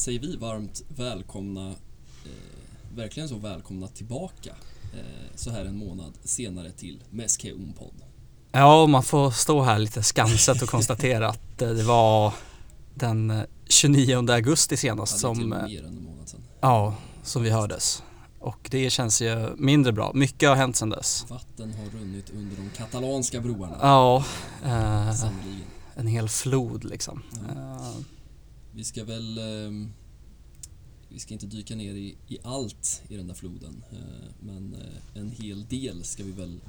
säger vi varmt välkomna, eh, verkligen så välkomna tillbaka eh, så här en månad senare till Meske Unpod. Ja, man får stå här lite skamset och konstatera att eh, det var den 29 augusti senast Ja, som, med eh, mer än en månad sedan. ja, som vi hördes. Och det känns ju mindre bra. Mycket har hänt sedan dess. Vatten har runnit under de katalanska broarna. Ja, eh, en hel flod liksom. Ja. Eh, vi ska väl ehm, Vi ska inte dyka ner i, i allt i den där floden eh, Men eh, en hel del ska vi väl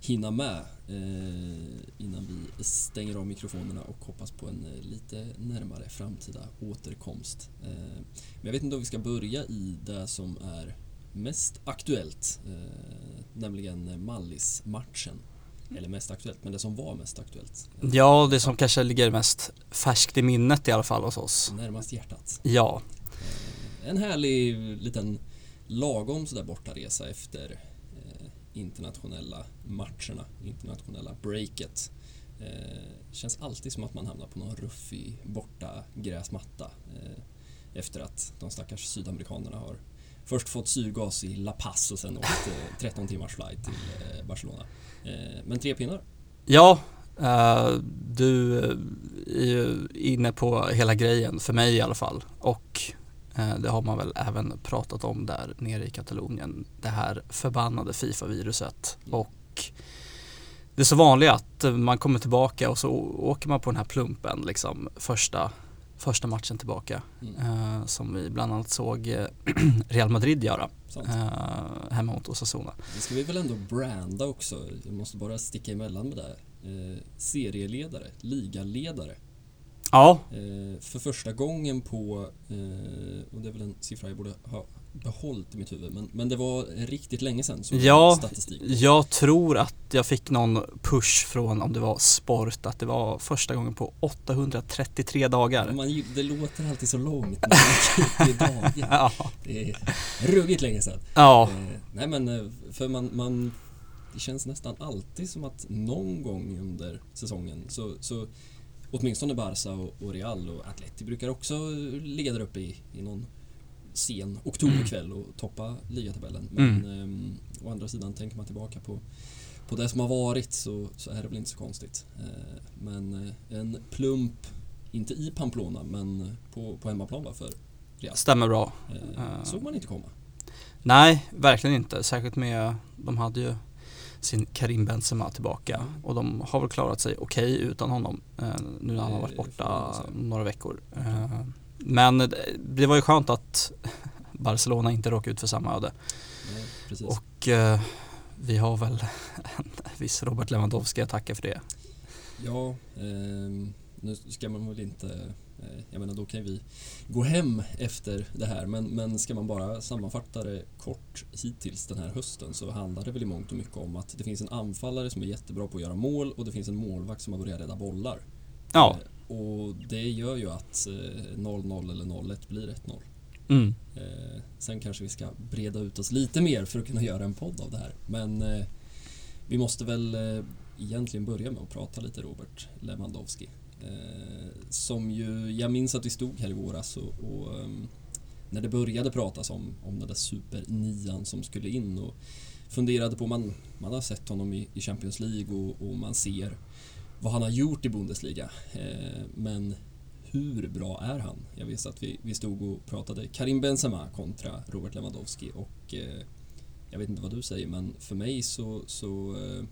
hinna med eh, innan vi stänger av mikrofonerna och hoppas på en eh, lite närmare framtida återkomst. Men jag vet inte om vi ska börja i det som är mest aktuellt, nämligen Mallis-matchen. Eller mest aktuellt, men det som var mest aktuellt. Ja, det som kanske ligger mest färskt i minnet i alla fall hos oss. Närmast hjärtat. Ja, Eh, En härlig liten lagom sådär bortaresa efter eh, internationella matcherna, internationella breaket. Eh, känns alltid som att man hamnar på någon ruffig borta gräsmatta eh, efter att de stackars sydamerikanerna har först fått syrgas i La Paz och sen åkt eh, 13 timmars flight till Barcelona. Eh, men tre pinnar. ja eh, du är ju inne på hela grejen, för mig i alla fall. Och eh, det har man väl även pratat om där nere i Katalonien. Det här förbannade Fifa-viruset. Och det är så vanligt att eh, man kommer tillbaka och så åker man på den här plumpen liksom första, första matchen tillbaka. Mm. Eh, som vi bland annat såg eh, Real Madrid göra Sant. eh, hemma mot Osasuna. Det ska vi väl ändå branda också. Jag måste bara sticka emellan med det. Eh, serieledare, ligaledare. Ja, Eh, för första gången på, eh, och det är väl en siffra jag borde ha behållit i mitt huvud, men, men det var riktigt länge sedan som Ja, statistik. Jag tror att jag fick någon push från om det var sport att det var första gången på 833 dagar. Man, det låter alltid så långt, men det är dagar. Ja, Det är ruggigt länge sedan. ja, Eh, nej men, för man, man, det känns nästan alltid som att någon gång under säsongen så, så åtminstone Barca och, och Real och Atleti brukar också ligga där uppe i, i någon sen oktoberkväll och toppa ligatabellen. Men ehm, å andra sidan tänker man tillbaka på, på det som har varit så, så är det väl inte så konstigt. Eh, men eh, en plump, inte i Pamplona men på, på hemmaplan va, för Real. stämmer bra. Eh, såg man inte komma. Nej, verkligen inte. Särskilt med, de hade ju sin Karim Benzema tillbaka och de har väl klarat sig okej utan honom eh, nu när han har varit borta några veckor. Eh, men det, var ju skönt att Barcelona inte råkade ut för samma öde. Nej. Och eh, vi har väl en viss Robert Lewandowski att tacka för det. Ja, ehm, nu ska man väl inte... Eh, jag menar, då kan vi gå hem efter det här. Men, men ska man bara sammanfatta det kort hittills den här hösten så handlar det väl i mångt och mycket om att det finns en anfallare som är jättebra på att göra mål och det finns en målvakt som har börjat rädda bollar. Ja, Eh, och det gör ju att eh, 0-0 eller 0-1 blir 1-0. mm. Eh, sen kanske vi ska breda ut oss lite mer för att kunna göra en podd av det här. Men eh, vi måste väl eh, egentligen börja med att prata lite Robert Lewandowski. Eh, som ju, jag minns att vi stod här i våras och, och ehm, när det började pratas om, om den där supernian som skulle in och funderade på, man, man har sett honom i, i Champions League och, och man ser vad han har gjort i Bundesliga. Eh, men hur bra är han? Jag vet att vi, vi stod och pratade Karim Benzema kontra Robert Lewandowski och eh, jag vet inte vad du säger men för mig så, så eh,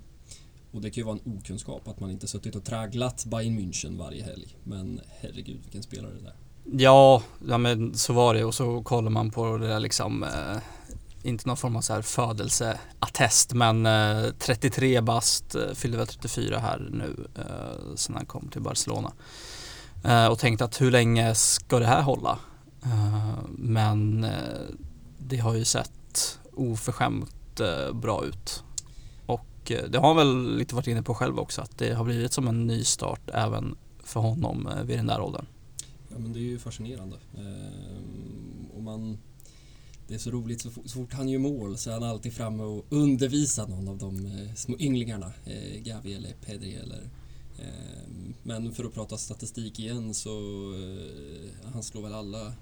och det kan ju vara en okunskap att man inte suttit och tragglat Bayern München varje helg men herregud vilken spelare det är. Ja, ja men så var det och så kollar man på det där liksom eh, inte någon form av så här födelseattest men eh, 33 bast, eh, fyllde väl 34 här nu eh, sen han kom till Barcelona. Eh, och tänkte att hur länge ska det här hålla? Eh, men eh, det har ju sett oförskämt eh, bra ut. Och eh, det har han väl lite varit inne på själv också att det har blivit som en ny start även för honom eh, vid den där åldern. Ja men det är ju fascinerande. Ehm, och man, det är så roligt, så, fort- så fort han gör mål så är han alltid framme och undervisar någon av de eh, små ynglingarna. Eh, Gavi eller Pedri eller ehm, men för att prata statistik igen så eh, han slår väl alla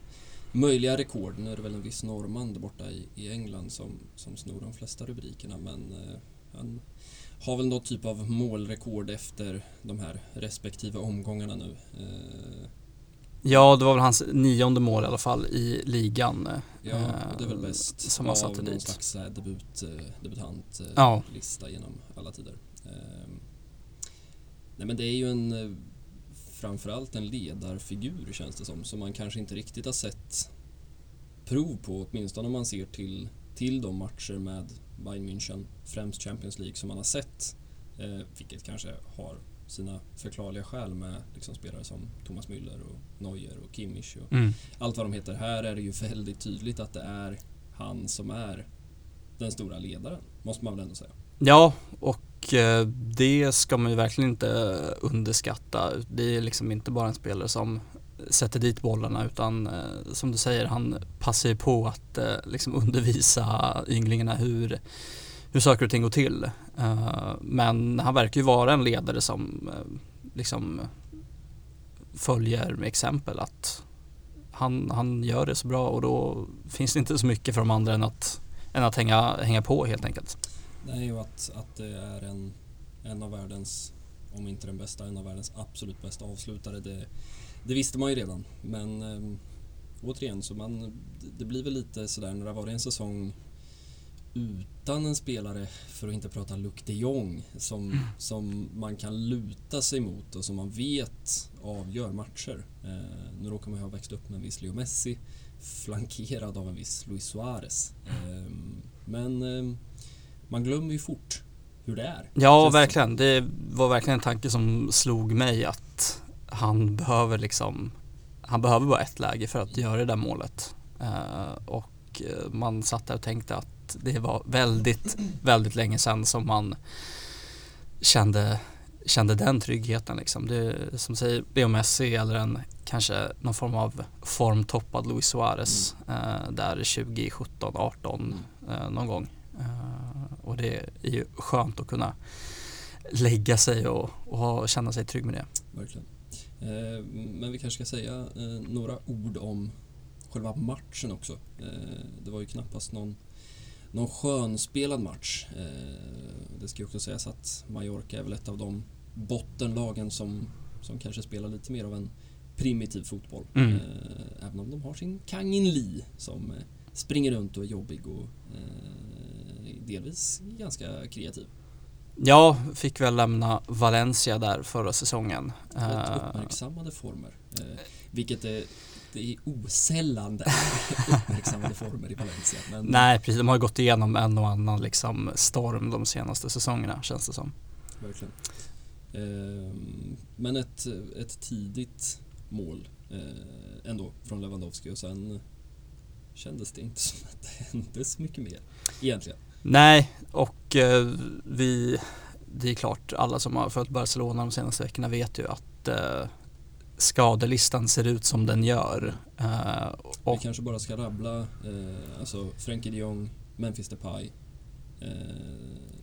möjliga rekord. Nu är det väl en viss norrman där borta i, i England som, som snor de flesta rubrikerna men eh, han har väl något typ av målrekord efter de här respektive omgångarna nu. Eh, Ja, det var väl hans nionde mål i alla fall i ligan. ja, och det är väl eh, bäst som han av satte någon dit. slags debut, eh, debutantlista Ja. genom alla tider. Eh, nej men det är ju en eh, framförallt en ledarfigur känns det som, som man kanske inte riktigt har sett prov på, åtminstone om man ser till, till de matcher med Bayern München, främst Champions League, som man har sett. Eh, vilket kanske har sina förklarliga skäl med liksom spelare som Thomas Müller och Neuer och Kimmich och Mm. allt vad de heter. Här är det ju väldigt tydligt att det är han som är den stora ledaren, måste man väl ändå säga. Ja, och eh, det ska man ju verkligen inte underskatta. Det är liksom inte bara en spelare som sätter dit bollarna utan eh, som du säger, han passar ju på att eh, liksom undervisa ynglingarna hur, hur saker och ting går till. Eh, Men han verkar ju vara en ledare som eh, liksom följer med exempel att han, han gör det så bra och då finns det inte så mycket för de andra än att, än att hänga, hänga på helt enkelt. Nej, och att, att det är en, en av världens, om inte den bästa, en av världens absolut bästa avslutare. Det, det visste man ju redan. Men ähm, återigen, så man, det blir väl lite sådär när det har varit en säsong utan en spelare, för att inte prata Luc de Jong, som, som man kan luta sig mot och som man vet avgör matcher. Eh, nu råkar man ju ha växt upp med en viss Leo Messi, flankerad av en viss Luis Suarez. Eh, men eh, man glömmer ju fort hur det är. Ja, verkligen. Det var verkligen en tanke som slog mig att han behöver liksom han behöver bara ett läge för att göra det där målet. Eh, och eh, man satt där och tänkte att det var väldigt, väldigt länge sedan som man kände, kände den tryggheten liksom. Det är som säger Leo Messi eller en kanske någon form av formtoppad Luis Suarez eh, där 2017, 18 eh, någon gång. Eh, och det är ju skönt att kunna lägga sig och, och känna sig trygg med det. Verkligen. Eh, men vi kanske ska säga eh, några ord om själva matchen också. Eh, det var ju knappast någon, någon skönspelad match. Det ska ju också sägas att Mallorca är väl ett av de bottenlagen som, som kanske spelar lite mer av en primitiv fotboll. Mm. Även om de har sin Kang In Lee som springer runt och är jobbig och delvis ganska kreativ. Jag fick väl lämna Valencia där förra säsongen. Rätt Eh, uppmärksammade former. Eh, vilket är, det är osällan det är uppmärksammade former i Valencia. Men Nej, precis. De har gått igenom en och annan liksom storm de senaste säsongerna känns det som. Verkligen. Eh, men ett, ett tidigt mål ändå från Lewandowski och sen kändes det inte som att det hände så mycket mer egentligen. Nej, och eh, vi, det är klart, alla som har följt Barcelona de senaste veckorna vet ju att eh, skadelistan ser ut som den gör. Eh, Vi och kanske bara ska rabbla eh, alltså Frenkie de Jong, Memphis Depay, eh,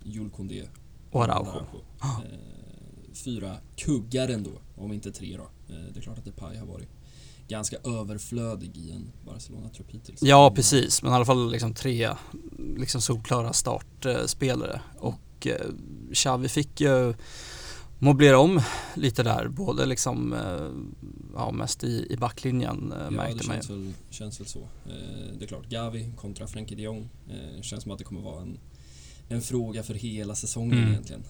Jules Koundé och Araujo. Eh, fyra kuggar ändå, om inte tre då. Eh, det är klart att Depay har varit ganska överflödig i en Barcelona-trupp hittills. Ja, precis. Men i alla fall liksom tre liksom solklara startspelare. Och eh, Xavi fick ju möblera om lite där. Både liksom, eh, ja mest i, i backlinjen eh, Ja, märkte det man ju. känns väl, känns väl så. Eh, det är klart, Gavi kontra Frenkie de Jong. Eh, känns som att det kommer vara en, en fråga för hela säsongen Mm. egentligen.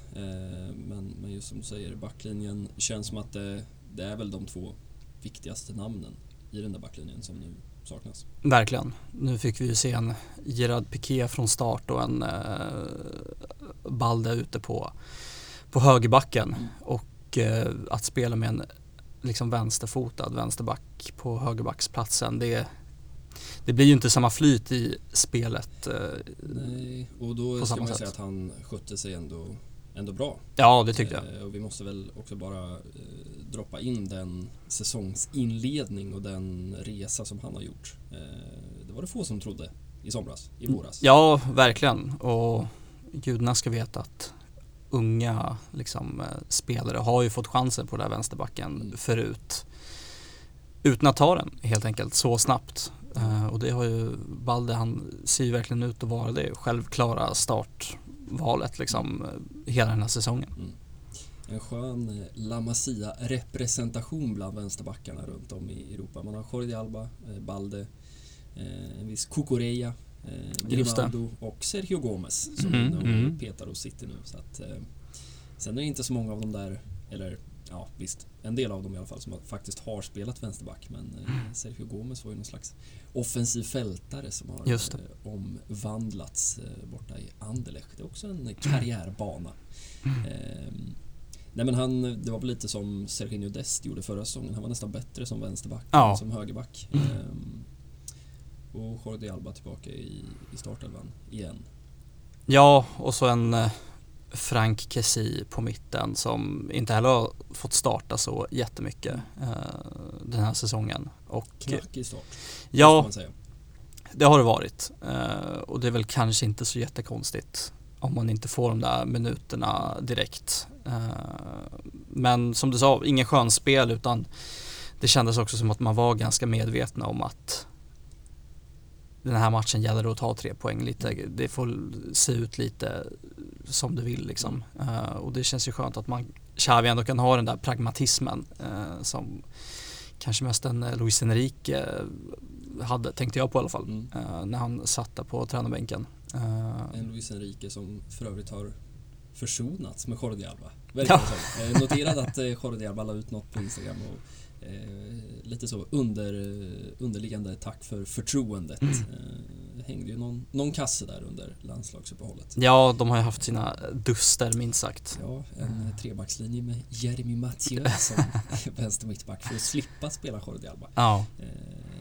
Men, men just som du säger, backlinjen känns som att det, det är väl de två viktigaste namnen i den där backlinjen som nu saknas. Verkligen. Nu fick vi ju se en Gerard Piqué från start och en eh, Balde ute på, på högerbacken. Mm. Och eh, att spela med en liksom vänsterfotad vänsterback på högerbacksplatsen det, det blir ju inte samma flyt i spelet. Eh, Nej, och då ska man sätt. säga att han skötte sig ändå, ändå bra. ja, det tyckte jag. Eh, och vi måste väl också bara eh, droppa in den säsongsinledning och den resa som han har gjort. Eh, det var det få som trodde i somras, i våras. Ja, verkligen. Och gudarna ska veta att unga liksom, spelare har ju fått chansen på den här vänsterbacken Mm. förut. Utan att ta den helt enkelt så snabbt. Uh, och det har ju Balde, han ser ju verkligen ut att vara det självklara startvalet liksom hela den här säsongen. Mm. En skön La Masia-representation bland vänsterbackarna runt om i Europa. Man har Jordi Alba, Balde, en viss eh, Grimaldo och Sergio Gomez som mm, mm. petar hos City nu. Så att, eh, sen är det inte så många av dem där, eller ja visst, en del av dem i alla fall som faktiskt har spelat vänsterback. Men eh, Sergio Gomez var ju någon slags offensiv fältare som har eh, omvandlats eh, borta i Anderlecht. Det är också en karriärbana. Eh, nej men han, det var väl lite som Serginho Dest gjorde förra säsongen. Han var nästan bättre som vänsterback ja. än som högerback. Mm. Ehm, och Jordi Alba tillbaka i, i startelvan igen. Ja, och så en Frank Kessi på mitten som inte heller har fått starta så jättemycket eh, den här säsongen. Och, Knackig start. Ja, det har det varit. Eh, och det är väl kanske inte så jättekonstigt om man inte får de där minuterna direkt. Eh, men som du sa, ingen skönspel utan det kändes också som att man var ganska medvetna om att den här matchen gäller det att ta tre poäng lite. Det får se ut lite som du vill liksom. Uh, och det känns ju skönt att man, Xavi ändå kan ha den där pragmatismen uh, som kanske mest en eh, Luis Enrique hade, tänkte jag på i alla fall, mm. när han satt där på tränarbänken. en Luis Enrique som för övrigt har försonats med Jordi Alba. Verkligen ja. Jag noterade att Jordi Alba la ut något på Instagram och Eh, lite så under, underliggande tack för förtroendet. Mm. Eh, hängde ju någon, någon kasse där under landslagsuppehållet. Ja, de har ju haft sina duster minst sagt. Ja, en trebackslinje med Jeremy Mathieu som vänster mittback för att slippa spela Jordi Alba. Ja. Eh,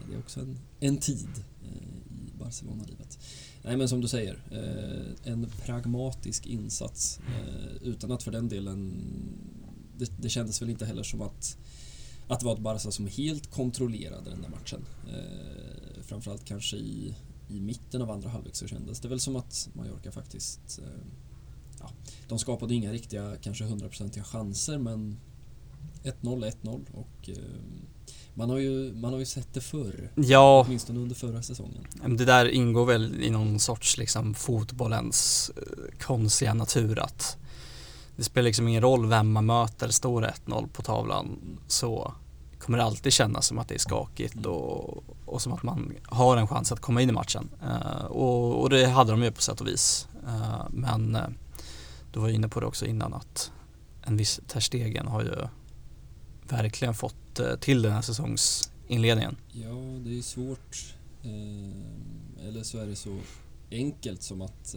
det är också en, en tid eh, i Barcelona-livet. Nej men som du säger, eh, en pragmatisk insats utan att för den delen det, det kändes väl inte heller som att att det var ett Barca som helt kontrollerade den där matchen. Eh, framförallt kanske i, i mitten av andra halvlek så kändes det väl som att Mallorca faktiskt eh, ja, de skapade inga riktiga, kanske hundraprocentiga chanser men 1-0, 1-0 och eh, man har, ju, man har ju sett det förr. Ja. Åtminstone under förra säsongen. Det där ingår väl i någon sorts liksom fotbollens eh, konstiga natur att det spelar liksom ingen roll vem man möter, står det 1-0 på tavlan så kommer det alltid kännas som att det är skakigt mm. och, och som att man har en chans att komma in i matchen. Uh, och, och, det hade de ju på sätt och vis. Uh, men uh, du var inne på det också innan att en viss Terstegen har ju verkligen fått till den här säsongsinledningen. Ja, det är svårt. eller så är det så enkelt som att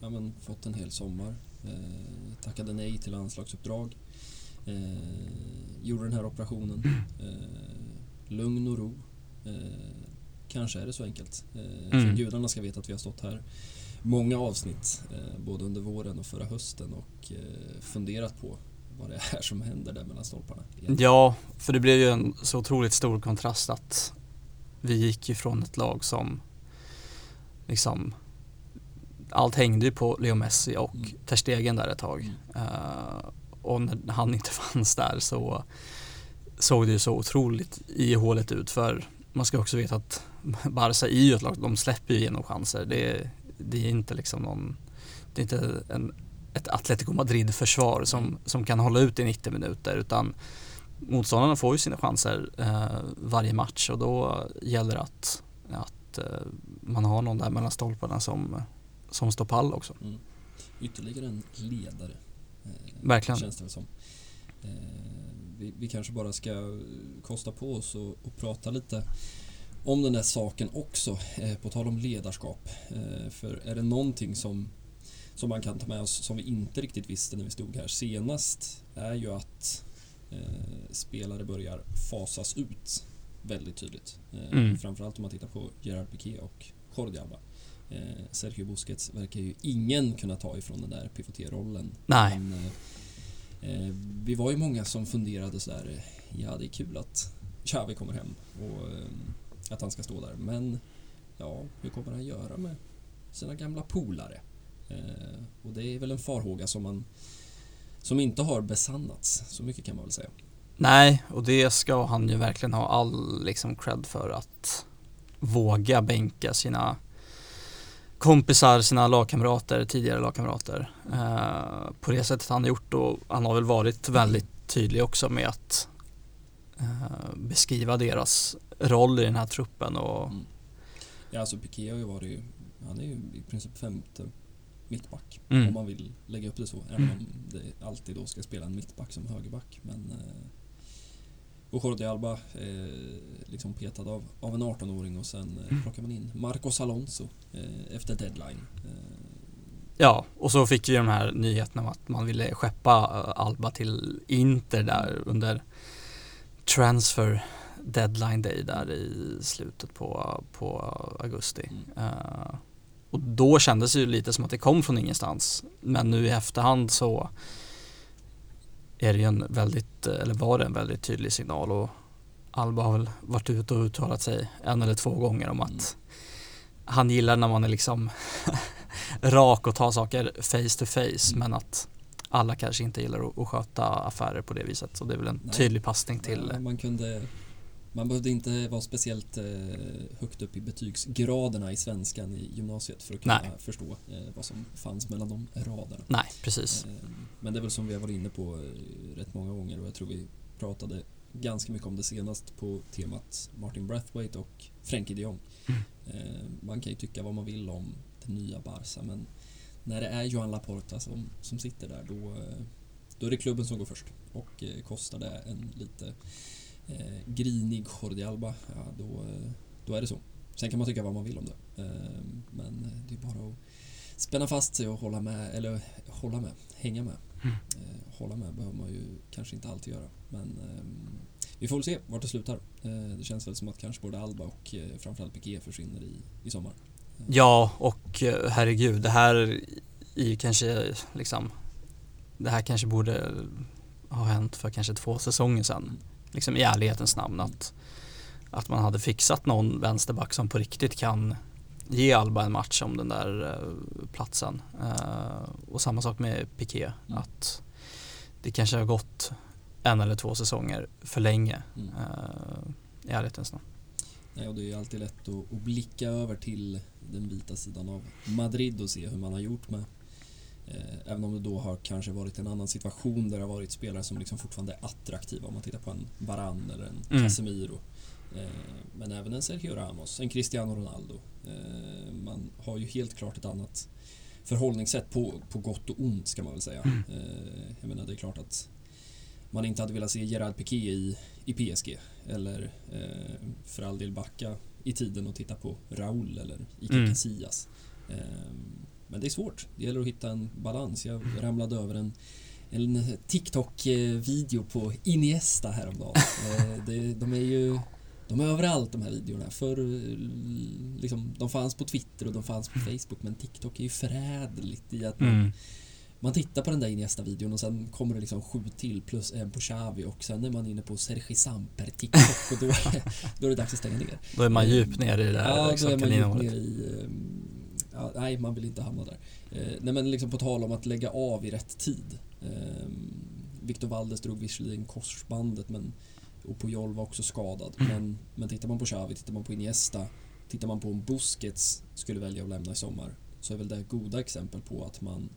ja, men, fått en hel sommar tackade nej till anslagsuppdrag. Eh, gjorde den här operationen. Eh, lugn och ro. kanske är det så enkelt. Eh, mm. Gudarna ska veta att vi har stått här många avsnitt, både under våren och förra hösten och funderat på vad det är som händer där mellan stolparna. Ja, för det blev ju en så otroligt stor kontrast att vi gick ifrån ett lag som liksom allt hängde ju på Leo Messi och mm. Ter Stegen där ett tag. Uh, och när han inte fanns där så såg det ju så otroligt ihåligt ut för man ska också veta att Barca är ju ett lag, de släpper ju igenom chanser. Det är, det är inte liksom någon, det är inte en, ett Atletico Madrid-försvar som, mm. som kan hålla ut i 90 minuter utan motståndarna får ju sina chanser eh, varje match och då gäller det att, att eh, man har någon där mellan stolparna som som står pall också. Mm. Ytterligare en ledare. Eh, Verkligen. Känns det som. Eh, vi, vi, kanske bara ska kosta på oss och, och, prata lite om den där saken också, eh, på tal om ledarskap. För är det någonting som, som man kan ta med oss som vi inte riktigt visste när vi stod här senast är ju att eh, spelare börjar fasas ut väldigt tydligt. Eh, mm. Framförallt om man tittar på Gerard Piqué och Jordi Alba. Eh, Sergio Busquets verkar ju ingen kunna ta ifrån den där pivoterrollen. Nej. Men, eh, eh, vi var ju många som funderade sådär, ja det är kul att Xavi kommer hem och eh, att han ska stå där. Men ja, hur kommer han göra med sina gamla polare? Eh, och det är väl en farhåga som man som inte har besannats, så mycket kan man väl säga. Nej, och det ska han ju verkligen ha all liksom cred för att våga bänka sina kompisar, sina lagkamrater, tidigare lagkamrater eh, på det sättet han har gjort och han har väl varit väldigt tydlig också med att eh, beskriva deras roll i den här truppen och Mm. Ja, alltså Piqué har ju varit, han är ju i princip femte mittback. Mm. Om man vill lägga upp det så. Även om det alltid då ska spela en mittback som högerback. Men eh, och Jordi Alba eh, liksom petad av, av en 18-åring och sen eh, Mm. plockar man in Marcos Alonso eh, efter deadline. Eh, Ja, och så fick vi de här nyheterna om att man ville skeppa eh, Alba till Inter där under transfer deadline day där i slutet på, på augusti. Mm. Eh, och då kändes det ju lite som att det kom från ingenstans. Men nu i efterhand så är det en väldigt, eller var det en väldigt tydlig signal och Alba har väl varit ute och uttalat sig en eller två gånger om att Mm. han gillar när man är liksom rak och tar saker face to face Mm. men att alla kanske inte gillar att, att sköta affärer på det viset. Så det är väl en Nej. tydlig passning till ja, man kunde man behövde inte vara speciellt eh, högt upp i betygsgraderna i svenskan i gymnasiet för att kunna Nej. förstå eh, vad som fanns mellan de raderna. Nej, precis. Eh, Men det är väl som vi har varit inne på eh, rätt många gånger och jag tror vi pratade ganska mycket om det senast på temat Martin Brathwaite och Frenkie de Jong. Mm. Eh, Man kan ju tycka vad man vill om det nya Barca men när det är Joan Laporta som, som sitter där då, eh, då är det klubben som går först och eh, kostar det en lite eh, grinig Jordi Alba, ja, då, eh, då är det så. Sen kan man tycka vad man vill om det. Eh, men det är bara att spänna fast sig och hålla med, eller hålla med, hänga med. Mm. Eh, hålla med behöver man ju kanske inte alltid göra. Men ehm, vi får väl se vart det slutar. Eh, det känns väl som att kanske både Alba och eh, framförallt Piqué försvinner i, i sommar. Eh, Ja, och eh, herregud, det här är ju kanske liksom Det här kanske borde ha hänt för kanske två säsonger sedan. Liksom i ärlighetens namn att Att man hade fixat någon vänsterback som på riktigt kan ge Alba en match om den där eh, platsen. Eh, och samma sak med Piqué. Mm. Att det kanske har gått en eller två säsonger för länge. Mm. eh, I ärlighetens namn. Nej, och det är ju alltid lätt att, att blicka över till den vita sidan av Madrid och se hur man har gjort med Även om det då har kanske varit en annan situation där det har varit spelare som liksom fortfarande är attraktiva om man tittar på en Varan eller en Mm. Casemiro. Eh, men även en Sergio Ramos, en Cristiano Ronaldo. Eh, man har ju helt klart ett annat förhållningssätt på, på gott och ont ska man väl säga. Mm. Eh, jag menar det är klart att man inte hade velat se Gerard Piqué i, i PSG eller eh, för all del backa i tiden och titta på Raúl eller Iker Mm. Casillas. Eh, men det är svårt. Det gäller att hitta en balans. Jag ramlade över en, en TikTok-video på Iniesta häromdagen. Eh, det, de är ju de är överallt de här videorna. För liksom, de fanns på Twitter och de fanns på Facebook men TikTok är ju förädligt i att Mm. man tittar på den där Iniesta-videon och sen kommer det liksom sju till plus en på Xavi och sen är man inne på Sergi Samper TikTok och då, då är det dags att stänga ner. Då är man djupt nere i det här Ja, då liksom, är man djupt ner i... Ja, nej, man vill inte hamna där. Eh, nej, men liksom på tal om att lägga av i rätt tid. Eh, Victor Valdes drog visserligen korsbandet men och Puyol var också skadad. Mm. Men, men tittar man på Xavi, tittar man på Iniesta, tittar man på om Busquets skulle välja att lämna i sommar så är väl det goda exempel på att man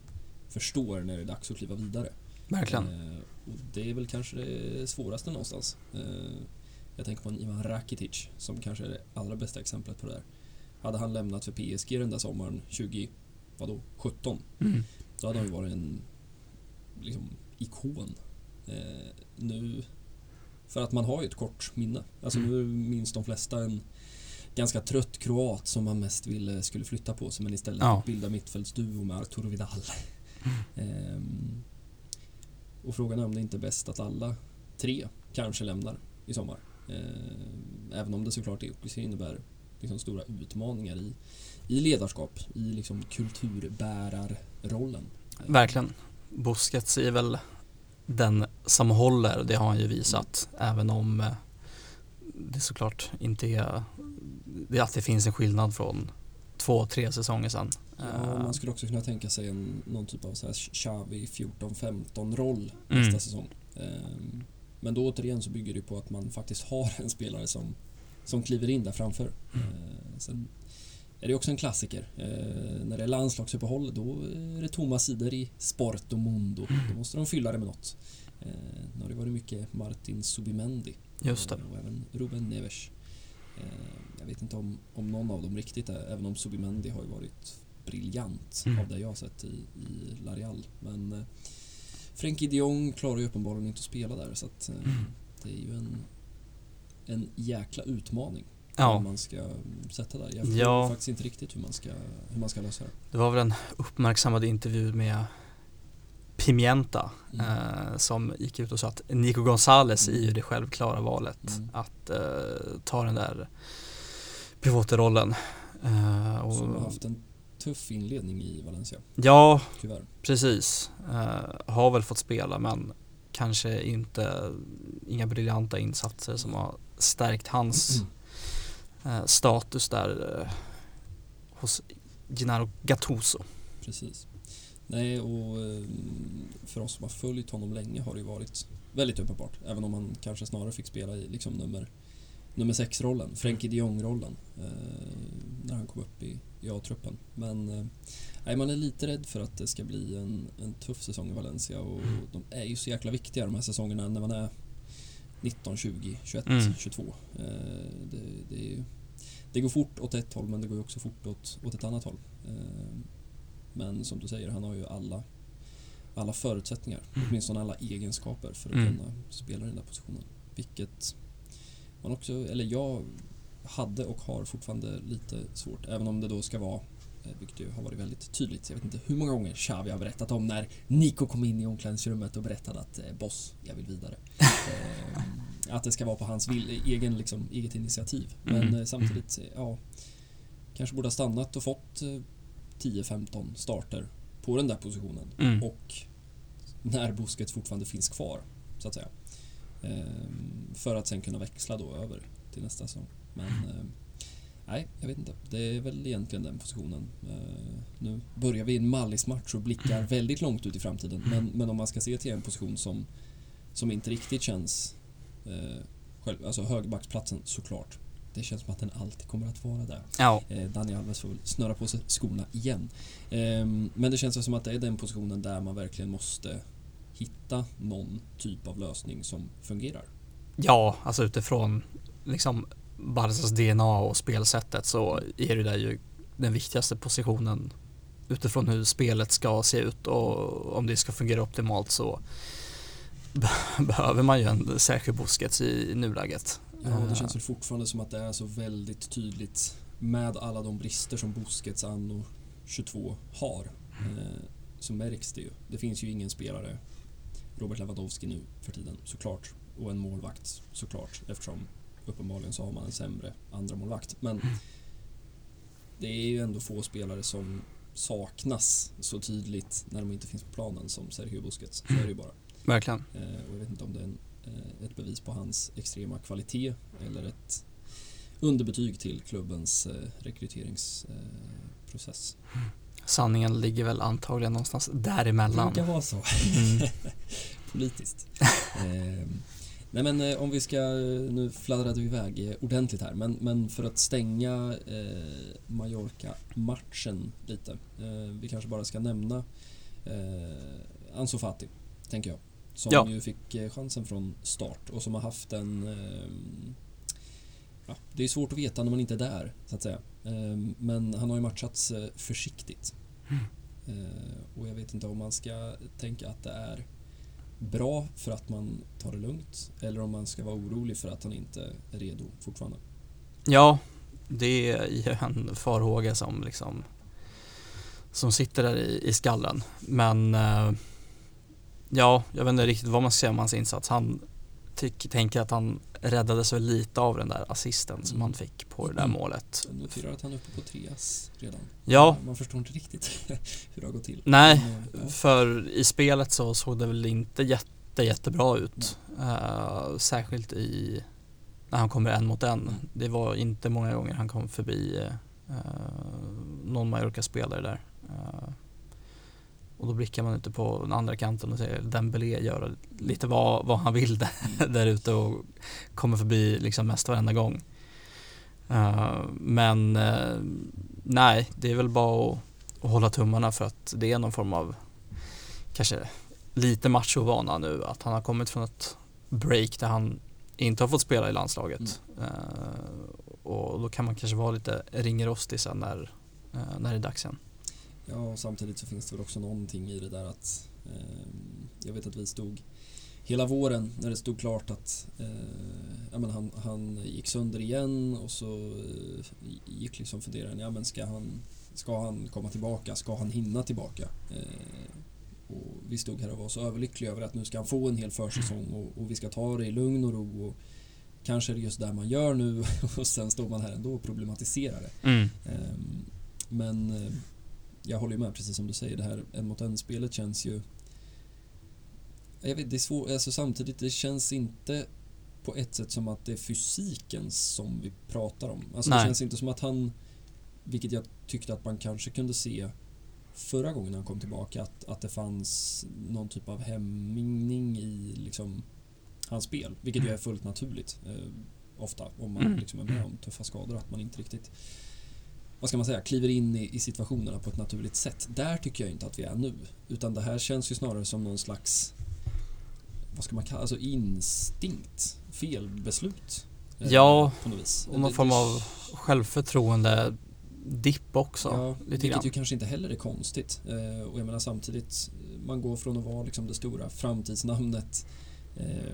förstår när det är dags att kliva vidare. Verkligen. Eh, och det är väl kanske det svåraste någonstans. Eh, jag tänker på en Ivan Rakitic som kanske är det allra bästa exemplet på det där. Hade han lämnat för PSG den där sommaren 20, vadå, 17 Mm. då hade han ju varit en liksom, ikon. Eh, nu, för att man har ju ett kort minne. Alltså Mm. nu minns de flesta en ganska trött kroat som man mest ville skulle flytta på sig men istället Ja. bilda mittfältsduo med Arturo Vidal. Ehm, och frågan är om det inte är bäst att alla tre kanske lämnar i sommar. Ehm, även om det såklart också innebär liksom stora utmaningar i, i ledarskap, i liksom kulturbärarrollen. Verkligen. Busquets är väl den som håller, det har han ju visat. Även om eh, det såklart inte är, det alltid finns en skillnad från två, tre säsonger sedan. Ja, man skulle också kunna tänka sig en, någon typ av så här Xavi 14-15 roll Mm. nästa säsong. Ehm, Men då återigen så bygger det på att man faktiskt har en spelare som, som kliver in där framför. Mm. Sen är det också en klassiker. Eh, när det är landslagsuppehåll då är det tomma sidor i Sport och Mondo. Mm. Då måste de fylla det med något. Eh, nu har det varit mycket Martin Subimendi Just det. och även Ruben Neves. Jag vet inte om, om någon av dem riktigt är, även om Subimendi har ju varit briljant Mm. av det jag har sett i, i Larial. Men Frenkie de Jong klarar ju uppenbarligen inte att spela där så att Mm. det är ju en, en jäkla utmaning Ja. om man ska mm, sätta där. Jag förstår Ja. faktiskt inte riktigt hur man ska, hur man ska lösa det. Det var väl en uppmärksammad intervju med Pimienta Mm. eh, som gick ut och sa att Nico Gonzales är ju det självklara valet Mm. att eh, ta den där pivotrollen. Eh, och, Som har haft en tuff inledning i Valencia, ja, tyvärr. precis. Eh, har väl fått spela men kanske inte inga briljanta insatser som har stärkt hans eh, status där eh, hos Gennaro Gattuso. Precis. Nej, och eh, för oss som har följt honom länge har det ju varit väldigt uppenbart. Även om han kanske snarare fick spela i liksom nummer, nummer sex-rollen, Frenkie de Jong-rollen, eh, när han kom upp i, i A-truppen. Men eh, nej, man är lite rädd för att det ska bli en, en tuff säsong i Valencia och de är ju så jäkla viktiga de här säsongerna när man är 19, 20, 21, Mm. 22. Eh, det, det, är det går fort åt ett håll men det går också fort åt, åt ett annat håll. Eh, men som du säger, han har ju alla, alla förutsättningar, åtminstone alla egenskaper för att Mm. kunna spela i den där positionen. Vilket man också, eller jag hade och har fortfarande lite svårt, även om det då ska vara vilket ju har varit väldigt tydligt. Jag vet inte hur många gånger Xavi har berättat om när Nico kom in i omklädningsrummet och berättade att eh, boss, jag vill vidare. Eh, att det ska vara på hans vill, egen, liksom, eget initiativ. Men Mm. eh, samtidigt, eh, ja, kanske borde ha stannat och fått eh, 10-15 starter på den där positionen. Mm. Och när Busquets fortfarande finns kvar, så att säga. Ehm, för att sen kunna växla då över till nästa säsong. Men eh, nej, jag vet inte. Det är väl egentligen den positionen. Eh, nu börjar vi i en Mallis-match och blickar väldigt långt ut i framtiden. Men, men om man ska se till en position som, som inte riktigt känns eh, själv, alltså högerbacksplatsen såklart. Det känns som att den alltid kommer att vara där. Ja, Eh, Daniel Alves får väl snöra på sig skorna igen. Ehm, men det känns som att det är den positionen där man verkligen måste hitta någon typ av lösning som fungerar. ja, alltså utifrån liksom Barcas DNA och spelsättet så är det där ju den viktigaste positionen utifrån hur spelet ska se ut och om det ska fungera optimalt så be- behöver man ju en särskild Busquets i nuläget. Ja, det Eh, känns väl fortfarande som att det är så väldigt tydligt med alla de brister som Busquets anno 22 har. Eh, så märks det ju. Det finns ju ingen spelare, Robert Lewandowski nu för tiden såklart, och en målvakt såklart eftersom uppenbarligen så har man en sämre andra målvakt. Men det är ju ändå få spelare som saknas så tydligt när de inte finns på planen som Sergio Busquets. Så är det ju bara. Verkligen. Eh, och jag vet inte om det är en, eh, ett bevis på hans extrema kvalitet eller ett underbetyg till klubbens eh, rekryteringsprocess. Sanningen ligger väl antagligen någonstans däremellan. Det brukar vara så. Mm. Politiskt. eh, nej men eh, om vi ska, nu fladdrade vi iväg eh, ordentligt här, men, men för att stänga eh, Mallorca-matchen lite. Eh, vi kanske bara ska nämna eh, Ansu Fati, tänker jag. Som Ja. ju fick eh, chansen från start och som har haft en... Eh, ja, det är svårt att veta när man inte är där, så att säga. Eh, men han har ju matchats eh, försiktigt. Eh, och jag vet inte om man ska tänka att det är bra för att man tar det lugnt eller om man ska vara orolig för att han inte är redo fortfarande. Ja, det är ju en farhåga som liksom som sitter där i, i skallen. Men eh, ja, jag vet inte riktigt vad man ska säga om hans insats. Han tycker, tänker att han räddades väl lite av den där assisten som Mm. han fick på det där Mm. målet. Jag noterar att han är uppe på treas redan. Ja, Man förstår inte riktigt hur det har gått till. Nej, Men, eh, ja. för i spelet så såg det väl inte jätte, jättebra ut. Eh, särskilt i när han kommer en mot en. Mm. Det var inte många gånger han kom förbi uh, någon Mallorca-spelare där. Eh, och då blickar man ute på den andra kanten och ser Dembélé göra lite vad, vad han vill där, mm. där ute och kommer förbi liksom mest varenda gång. Uh, men uh, nej, det är väl bara att, att, hålla tummarna för att det är någon form av kanske lite machovana nu att han har kommit från ett break där han inte har fått spela i landslaget. Mm. Uh, och då kan man kanske vara lite ringrostig sen när, när det är dags igen. Ja, och samtidigt så finns det väl också någonting i det där att eh, jag vet att vi stod hela våren när det stod klart att eh, ja, men han, han gick sönder igen och så eh, gick liksom funderingen, ja men ska han, ska han komma tillbaka, ska han hinna tillbaka? Eh, och vi stod här och var så överlyckliga över att nu ska han få en hel försäsong och, och vi ska ta det i lugn och ro och kanske är det just det man gör nu och sen står man här ändå och problematiserar det. Mm. Ehm, men eh, jag håller med, precis som du säger, det här en mot en-spelet känns ju... Jag vet, det är svårt, alltså samtidigt, det känns inte på ett sätt som att det är fysiken som vi pratar om. Alltså Nej. det känns inte som att han, vilket jag tyckte att man kanske kunde se förra gången han kom tillbaka, att, att det fanns någon typ av hämning i liksom hans spel, vilket ju är fullt naturligt eh, ofta om man mm. liksom är med om tuffa skador, att man inte riktigt vad ska man säga, kliver in i, i, situationerna på ett naturligt sätt. Där tycker jag inte att vi är nu. Utan det här känns ju snarare som någon slags, vad ska man kalla alltså instinkt, felbeslut. Eh, ja, på och någon form av självförtroende dipp också. Ja, vilket grann. ju kanske inte heller är konstigt. Eh, och jag menar samtidigt, man går från att vara liksom det stora framtidsnamnet. Eh,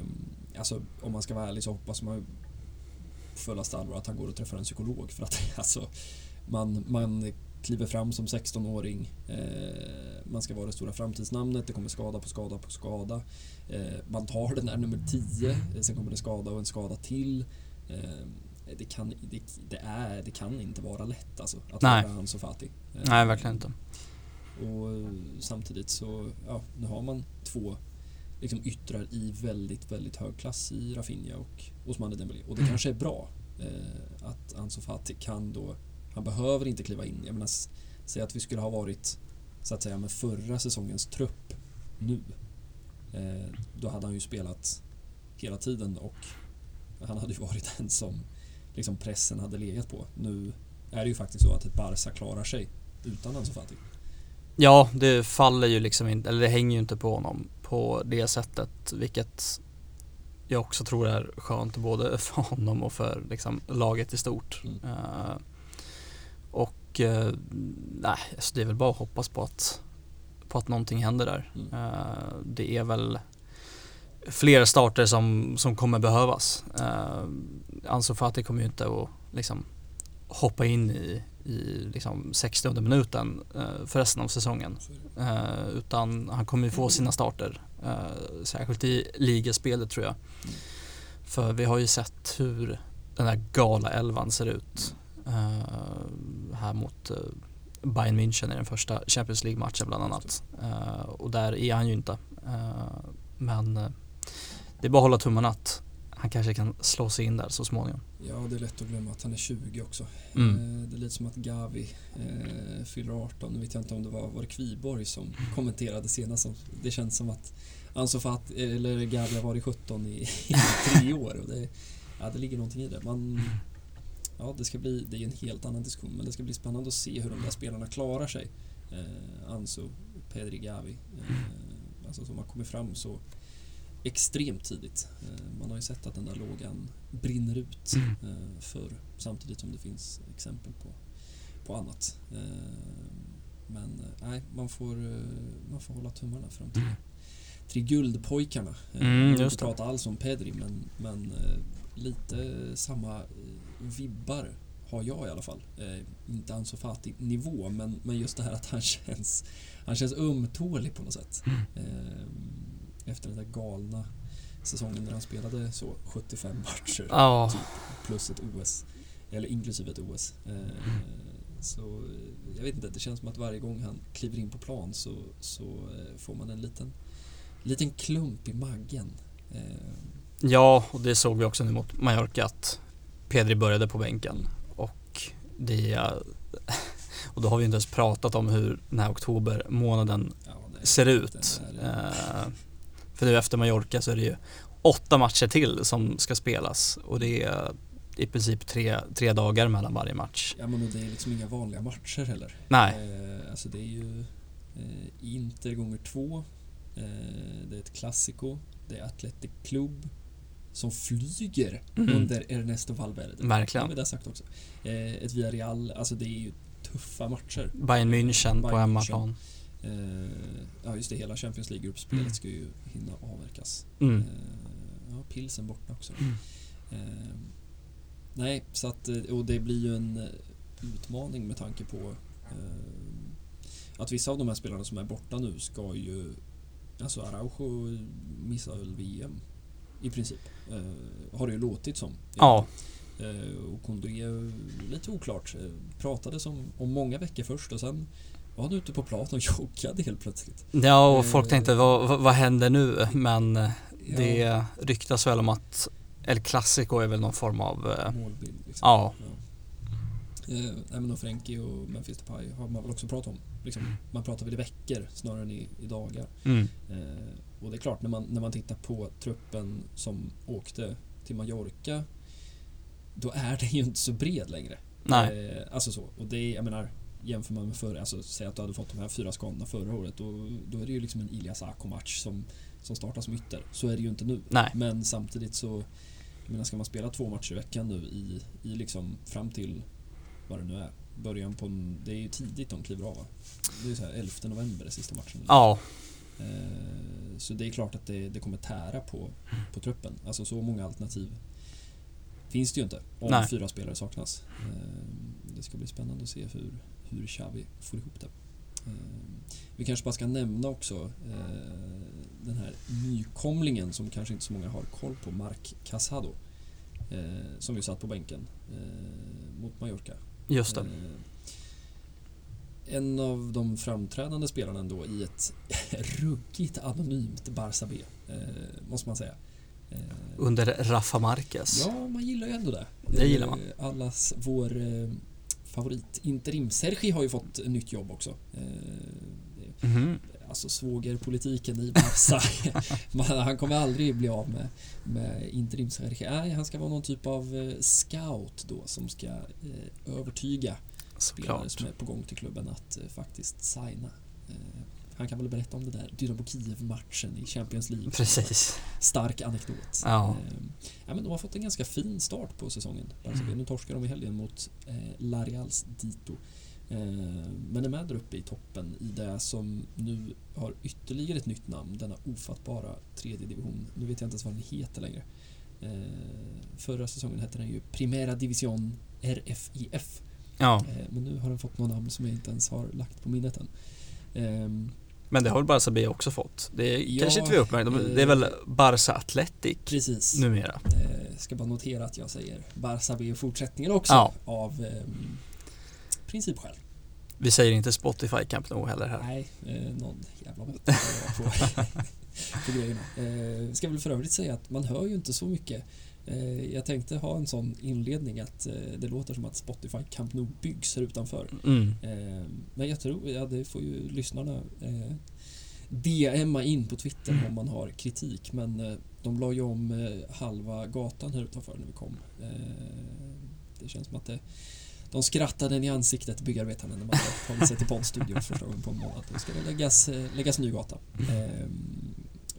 alltså om man ska vara ärlig så hoppas man ju fullaste allvar att han går och träffar en psykolog för att alltså man, man kliver fram som 16-åring. Eh, man ska vara det stora framtidsnamnet. Det kommer skada på skada på skada. Eh, man tar den där nummer 10. Eh, sen kommer det skada och en skada till. Eh, det, kan, det, det, är, det kan inte vara lätt alltså, att Nej. vara Ansu Fati. Nej, verkligen inte. Och eh, samtidigt så, ja, nu har man två liksom yttrar i väldigt, väldigt hög klass i Rafinha och Osmane Dembélé. Och det mm. kanske är bra eh, att Ansu Fati kan då han behöver inte kliva in. Jag menar, säg att vi skulle ha varit så att säga med förra säsongens trupp nu. Eh, då hade han ju spelat hela tiden och han hade ju varit den som liksom pressen hade legat på. Nu är det ju faktiskt så att ett Barca klarar sig utan Ansu Fati. Ja, det faller ju liksom inte, eller det hänger ju inte på honom på det sättet, vilket jag också tror är skönt både för honom och för liksom, laget i stort. Mm. Uh, och eh, nej, alltså det är väl bara att hoppas på att, på att någonting händer där. Mm. Eh, det är väl fler starter som, som kommer behövas. Eh, Ansu Fati kommer ju inte att liksom hoppa in i, i liksom 60 minuten eh, för resten av säsongen. Eh, utan han kommer ju få sina starter. Eh, särskilt i ligaspelet tror jag. Mm. För vi har ju sett hur den här gala elvan ser ut. Eh, här mot eh, Bayern München i den första Champions League-matchen bland annat. Eh, och där är han ju inte. men det är bara att hålla tummarna att han kanske kan slå sig in där så småningom. Ja, det är lätt att glömma att han är 20 också. Mm. Det är lite som att Gavi eh, fyller 18. Nu vet jag inte om det var, var det Kviborg som kommenterade senast. Det känns som att Ansu eller Gavi har varit 17 i, i tre år. Och det, ja, det ligger någonting i det. Man, ja, det ska bli, det är en helt annan diskussion, men det ska bli spännande att se hur de där spelarna klarar sig. Eh, Ansu, Pedri Gavi, eh, alltså som har kommit fram så extremt tidigt. Eh, man har ju sett att den där lågan brinner ut eh, för samtidigt som det finns exempel på, på annat. Eh, men eh, nej, man får, man får hålla tummarna för de tre, tre guldpojkarna. Mm, jag inte prata alls om Pedri, men, men lite samma vibbar har jag i alla fall. Eh, inte Ansu Fati-nivå, men, men just det här att han känns, han känns ömtålig på något sätt. Eh, efter den där galna säsongen när han spelade så 75 matcher. Oh. Typ, plus ett OS. Eller inklusive ett OS. Eh. Så jag vet inte, det känns som att varje gång han kliver in på plan så, så eh, får man en liten, liten klump i magen. Eh, ja, och det såg vi också nu mot Mallorca att Pedri började på bänken och det och då har vi inte ens pratat om hur den här oktober månaden ja, ser ut. Eh, för nu efter Mallorca så är det ju åtta matcher till som ska spelas och det är i princip tre, tre dagar mellan varje match. Ja men det är liksom inga vanliga matcher heller. Nej, Eh, alltså det är ju eh, Inter gånger två. Eh, det är ett klassiko. Det är Athletic Club som flyger Mhm. under Ernesto Valverde. Det verkligen. har vi sagt också. Eh, ett Villarreal, alltså det är ju tuffa matcher. Bayern München på Bayern hemmaplan. Eh, ja just det, hela Champions League-gruppspelet Mm. ska ju hinna avverkas. Mm. Eh, ja, pilsen borta också. Mm. Eh, nej, så att, eh, och det blir ju en eh, utmaning med tanke på eh, att vissa av de här spelarna som är borta nu ska ju Alltså Araujo missar väl VM i princip. Eh, har det ju låtit som. Ja, Eh, och Kondé är lite oklart. Eh, pratade som om många veckor först och sen var han ute på plan och joggade helt plötsligt. ja och folk Eh. tänkte vad, vad, händer nu? Men eh, Ja, det ryktas väl om att El Clasico är väl någon form av eh, målbild liksom. Ja, Eh, nej men och Frenkie och Memphis Depay har man väl också pratat om. Liksom, man pratar väl i veckor snarare än i, i dagar. mm, Eh, och det är klart, när man, när man tittar på truppen som åkte till Mallorca då är den ju inte så bred längre. nej, Eh, alltså så. Och det är, jag menar, jämför man med förra, alltså säg att du hade fått de här fyra skadorna förra året då, då är det ju liksom en Ilias Ako-match som, som startar som ytter. Så är det ju inte nu. nej, Men samtidigt så, jag menar ska man spela två matcher i veckan nu i, i liksom fram till vad det nu är. Början på en, det är ju tidigt de kliver av va? Det är ju så här 11 november sista matchen. ja, så det är klart att det, det kommer tära på, på truppen. Alltså så många alternativ finns det ju inte om Nej. fyra spelare saknas. Eh, det ska bli spännande att se hur, hur Xavi får ihop det. Eh, vi kanske bara ska nämna också eh, den här nykomlingen som kanske inte så många har koll på, Mark Casado. Eh, som ju satt på bänken eh, mot Mallorca. just det. En av de framträdande spelarna ändå i ett ruggigt anonymt Barça B, eh, måste man säga. Eh, Under Rafa Marquez. Ja, man gillar ju ändå det. Det gillar man. Eh, Allas vår favorit interim. Sergi har ju fått nytt jobb också. Det- Mhm. alltså svågerpolitiken i Barca. Han kommer aldrig bli av med, med interims Nej, han ska vara någon typ av scout då som ska övertyga spelare som är på gång till klubben att eh, faktiskt signa. Eh, han kan väl berätta om det där Dynamo Kiev-matchen i Champions League. Precis. Stark anekdot. Ja. Eh, ja, men de har fått en ganska fin start på säsongen. Alltså, Mm. Nu torskar de i helgen mot eh, Larials Dito. Eh, men är med där uppe i toppen i det som nu har ytterligare ett nytt namn. Denna ofattbara tredje division. Nu vet jag inte ens vad den heter längre. Eh, förra säsongen hette den ju Primera Division RFIF. Ja, Eh, men nu har den fått något namn som jag inte ens har lagt på minnet än. Ehm, men det har väl Barca B också fått. Det är, Ja, kanske inte vi uppmärksamma. eh, Det är väl Barca Athletic precis. numera. Eh, ska bara notera att jag säger Barça B i fortsättningen också Ja. av ehm, principskäl. Vi säger inte Spotify Camp Nou heller här. Nej, eh, någon jävla måtta på, på grejerna. Eh, ska väl för övrigt säga att man hör ju inte så mycket. Eh, jag tänkte ha en sån inledning att eh, det låter som att Spotify Camp Nou byggs här utanför. Mm. Eh, men jag tror, ja det får ju lyssnarna DMa in på Twitter om man har kritik. Men de la ju om halva gatan här utanför när vi kom. Det känns som att det, de skrattade en i ansiktet, byggarbetarna, när man tagit sig till poddstudion första gången på en månad. Då ska det läggas, läggas ny gata. Eh,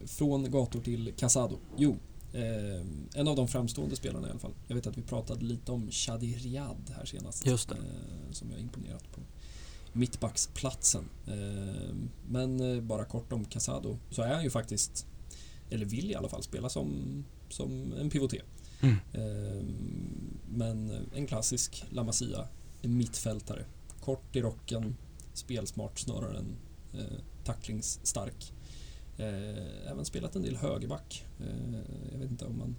från gator till Casado. Jo, eh, en av de framstående spelarna i alla fall. Jag vet att vi pratade lite om Shadi Riyad här senast. Just det. Eh, som jag imponerat på mittbacksplatsen. Eh, men eh, bara kort om Casado så är han ju faktiskt, eller vill i alla fall spela som, som en pivoté. Mm. Eh, men en klassisk La Masia, mittfältare. Kort i rocken, spelsmart snarare än eh, tacklingsstark. Eh, även spelat en del högerback. Eh, jag vet inte om man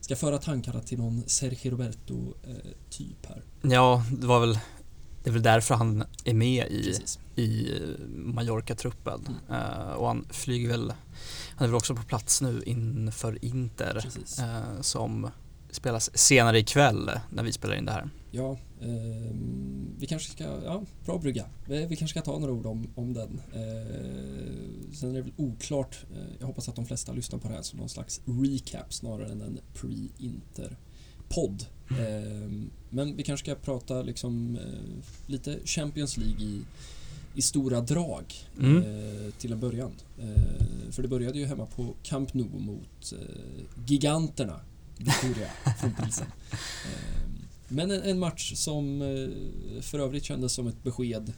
ska föra tankarna till någon Sergio Roberto-typ här. Ja, det var väl det är väl därför han är med i, Precis. i Mallorca-truppen. Eh, och han flyger väl, han är väl också på plats nu inför Inter eh, som spelas senare ikväll när vi spelar in det här. Ja, eh, vi kanske ska, ja, bra brygga. Vi, vi kanske ska ta några ord om, om den. Eh, sen är det väl oklart, eh, jag hoppas att de flesta lyssnar på det här som någon slags recap snarare än en pre-inter-podd. Eh, men vi kanske ska prata liksom eh, lite Champions League i, i stora drag Mm. eh, till en början. Eh, för det började ju hemma på Camp Nou mot eh, giganterna Victoria från Pilsen. Men en, en match som eh, för övrigt kändes som ett besked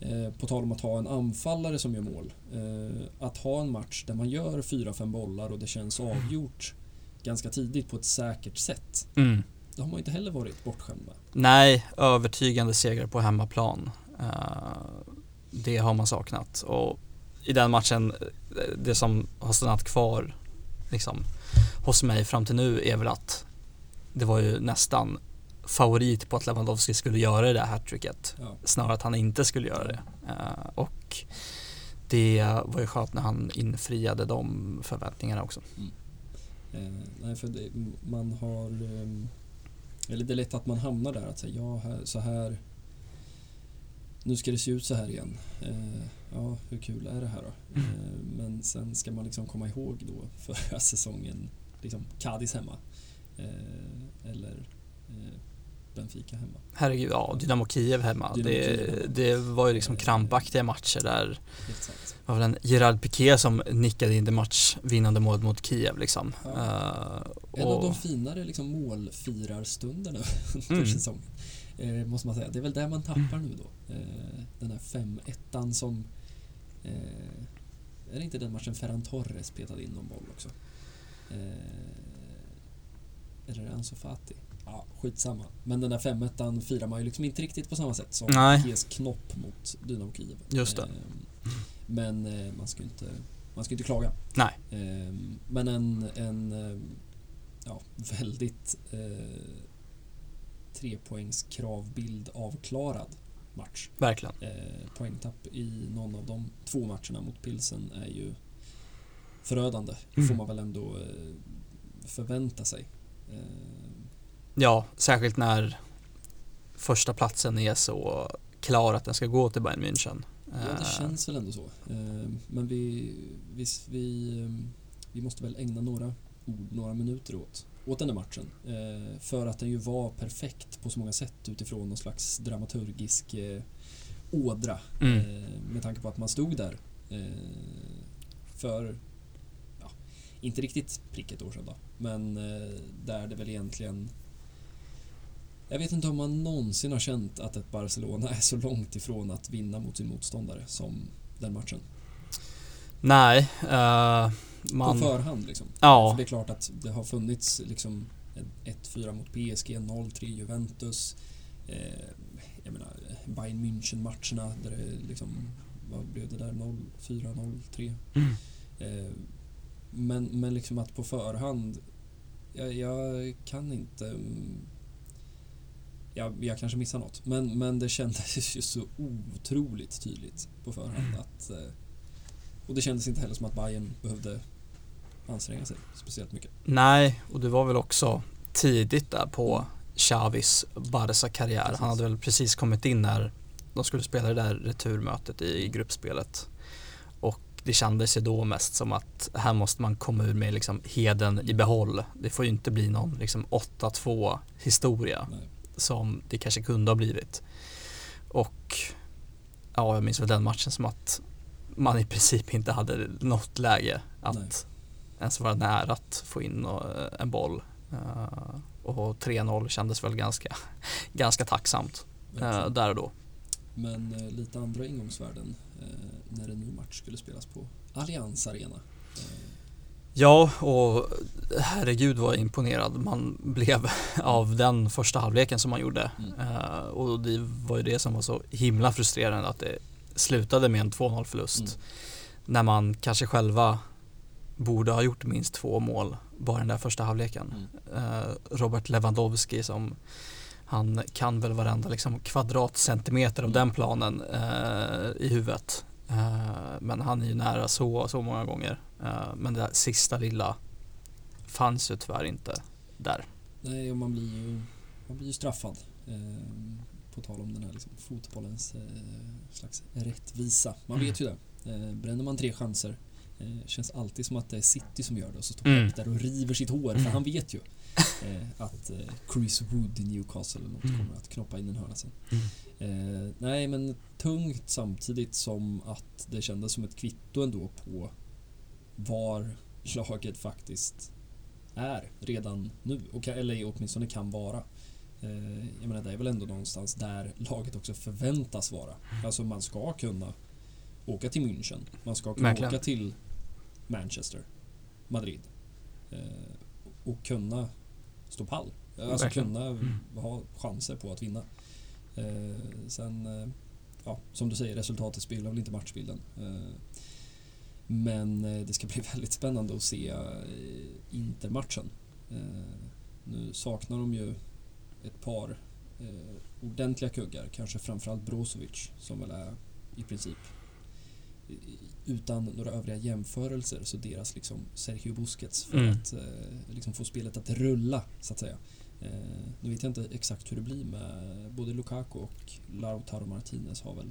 eh, på tal om att ha en anfallare som gör mål. Eh, att ha en match där man gör 4-5 bollar och det känns avgjort ganska tidigt på ett säkert sätt. Mm. Det har man inte heller varit bortskämd med. Nej, övertygande segrar på hemmaplan. Det har man saknat och i den matchen, det som har stannat kvar liksom, hos mig fram till nu är väl att det var ju nästan favorit på att Lewandowski skulle göra det där hattricket. Ja. Snarare att han inte skulle göra det. Eh, och det var ju skönt när han infriade de förväntningarna också. Eh, nej, för det, man har... ehm, eller det är lätt att man hamnar där att säga ja, här, så här... Nu ska det se ut så här igen. Eh, ja, hur kul är det här då? Eh, men sen ska man liksom komma ihåg då förra säsongen, liksom Cadiz hemma. Eh, eller Benfica hemma. Herregud, ja, Dynamo Kiev hemma. Dynamo det, Kiev hemma. det var ju liksom krampaktiga matcher där. Det var väl en Gerard Piqué som nickade in det matchvinnande målet mot Kiev liksom. Ja. Eh, En av de finare liksom, målfirarstunderna under Mm. säsongen. Eh, måste man säga. Det är väl där man tappar nu då. Eh, den här 5-1 som... Eh, är det inte den matchen Ferran Torres petade in någon boll också? Eh, eller är det Ansu Fati? Ja, skitsamma. Men den där 5-1 firar man ju liksom inte riktigt på samma sätt som. Piqués knopp mot Dynamo Kiev. Just det. Eh, men eh, man ska ju inte, man ska inte klaga. Nej. Ehm, Men en, en ehm, ja, väldigt eh, trepoängs kravbild avklarad match. Verkligen. Eh, poängtapp i någon av de två matcherna mot Pilsen är ju förödande. Mm. får man väl ändå eh, förvänta sig. Eh, Ja, särskilt när första platsen är så klar att den ska gå till Bayern München. Ja, det Eh, känns väl ändå så. Eh, Men vi, vi, vi, vi måste väl ägna några ord, några minuter åt, åt den här matchen. Eh, För att den ju var perfekt på så många sätt utifrån någon slags dramaturgisk ådra. Mm. Med tanke på att man stod där för, ja, inte riktigt prick ett år sedan då, men där det väl egentligen jag vet inte om man någonsin har känt att ett Barcelona är så långt ifrån att vinna mot sin motståndare som den matchen. Nej, eh, man... På förhand liksom. Ja. För det är klart att det har funnits liksom en 1-4 mot PSG, 0-3 Juventus. Eh, jag menar Bayern München-matcherna där det liksom, vad blev det där? 0-4, 0-3. Mm. Eh, men, men liksom att på förhand, jag, jag kan inte... mm, Jag, jag kanske missar något, men, men det kändes ju så otroligt tydligt på förhand att... eh, Och det kändes inte heller som att Bayern behövde anstränga sig speciellt mycket. Nej, och det var väl också tidigt där på Xavis Barca-karriär. Precis. Han hade väl precis kommit in när de skulle spela det där returmötet i gruppspelet. Och det kändes ju då mest som att här måste man komma ur med liksom heden i behåll. Det får ju inte bli någon liksom 8-2 historia Nej. Som det kanske kunde ha blivit. Och ja, jag minns väl den matchen som att man i princip inte hade något läge att Nej. ens vara nära att få in eh, en boll. Eh, Och 3-0 kändes väl ganska, ganska tacksamt eh, verkligen. där och då. Men eh, lite andra ingångsvärden eh, när en ny match skulle spelas på Allianz Arena. Eh, Ja, och herregud vad imponerad man blev av den första halvleken som man gjorde. Mm. Eh, och det var ju det som var så himla frustrerande att det slutade med en 2-0 förlust. Mm. När man kanske själva borde ha gjort minst två mål bara den där första halvleken. Mm. Eh, Robert Lewandowski som han kan väl varenda liksom kvadratcentimeter av Mm. den planen eh, i huvudet. Men han är ju nära så, så många gånger. Eh, men det där sista lilla fanns ju tyvärr inte där. Nej, och man blir ju, man blir ju straffad. Eh, på tal om den här liksom, fotbollens eh, slags rättvisa. Man vet ju det. Eh, bränner man tre chanser eh, känns alltid som att det är City som gör det och så står Mm. Pep där och river sitt hår för han vet ju eh, att Chris Wood i Newcastle eller något Mm. kommer att knoppa in en hörna sen. Mm. Nej, men tungt samtidigt som att det kändes som ett kvitto ändå på var laget faktiskt är redan nu, och, kan- eller åtminstone kan vara. Eh, jag menar, det är väl ändå någonstans där laget också förväntas vara. Alltså man ska kunna åka till München, man ska kunna Verkligen. åka till Manchester, Madrid eh, och kunna stå pall. Alltså Verkligen. kunna Mm. ha chanser på att vinna. Eh, sen, ja, som du säger, resultatet speglar väl inte matchbilden. Men eh, det ska bli väldigt spännande att se eh, Intermatchen. Eh, nu saknar de ju ett par ordentliga kuggar, kanske framförallt Brozovic som väl är i princip utan några övriga jämförelser så deras liksom Sergio Busquets för Mm. att liksom få spelet att rulla så att säga. Nu vet jag inte exakt hur det blir med både Lukaku och Lautaro Martinez har väl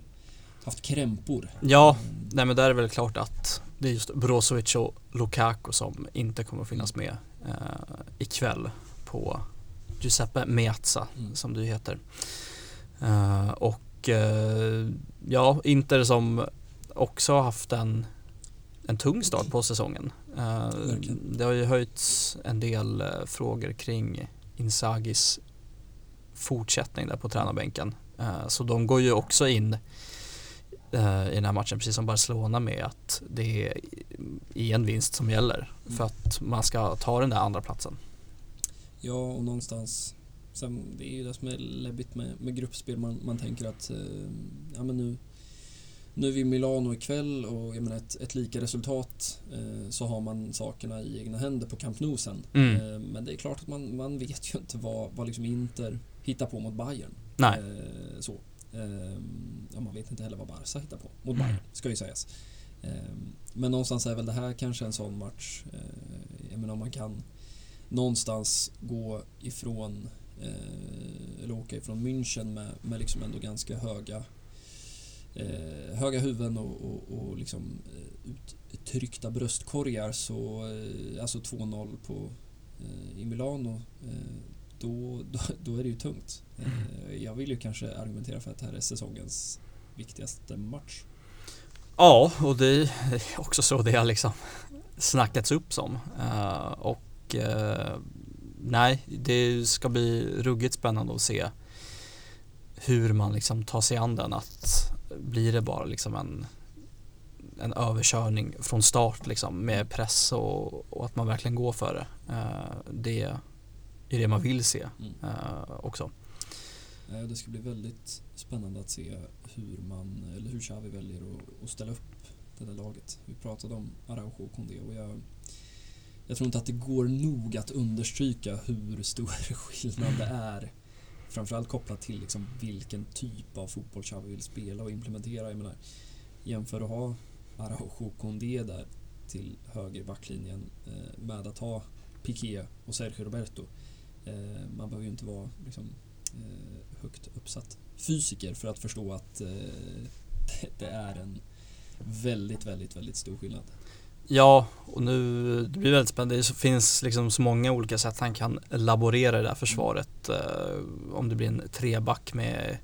haft krämpor. Ja, nej men där är väl klart att det är just Brozovic och Lukaku som inte kommer att finnas med eh, ikväll på Giuseppe Meazza Mm. som du heter. Eh, och eh, ja, Inter som också har haft en, en tung start på säsongen. Eh, det har ju höjts en del eh, frågor kring Inzagis fortsättning där på tränarbänken. Eh, så de går ju också in eh, i den här matchen, precis som Barcelona med att det är en vinst som gäller Mm. för att man ska ta den där andra platsen. Ja, och någonstans sen, det är ju det som är läbbigt med, med gruppspel. Man, man tänker att eh, ja, men nu, nu är vi i Milano ikväll och jag menar ett, ett lika resultat eh, så har man sakerna i egna händer på Camp Nou sen. Mm. Eh, men det är klart att man, man vet ju inte vad, vad liksom Inter hittar på mot Bayern. Nej, Eh, så. Eh, ja, man vet inte heller vad Barca hittar på mot Mm. Bayern, ska ju sägas. Eh, men någonstans är väl det här kanske en sån match. Eh, jag menar om man kan någonstans gå ifrån eh, eller åka ifrån München med, med liksom ändå ganska höga eh, höga huvuden och, och, och liksom eh, uttryckta bröstkorgar så eh, alltså 2-0 på eh, i Milano eh, då, då, då är det ju tungt. Eh, jag vill ju kanske argumentera för att det här är säsongens viktigaste match. ja och det är också så det har liksom snackats upp som. Eh, och eh, nej, det ska bli ruggigt spännande att se hur man liksom tar sig an den. Att blir det bara liksom en, en överkörning från start liksom med press och, och att man verkligen går för det. Eh, det är det man vill se Mm. eh, också. Eh, Det ska bli väldigt spännande att se hur man, eller hur Xavi väljer att, att ställa upp det där laget. Vi pratade om Araujo och Kondé och jag, jag tror inte att det går nog att understryka hur stor skillnad det är. Framförallt kopplat till liksom vilken typ av fotboll Xavi vill spela och implementera. Jag menar, jämför att ha Araujo och Kondé där till höger i backlinjen eh, med att ha Piqué och Sergio Roberto. Eh, man behöver ju inte vara liksom, eh, högt uppsatt fysiker för att förstå att eh, det, är en väldigt, väldigt, väldigt stor skillnad. Ja, och nu det blir väldigt spännande. Det finns liksom så många olika sätt han kan laborera i det här försvaret. Om det blir en treback med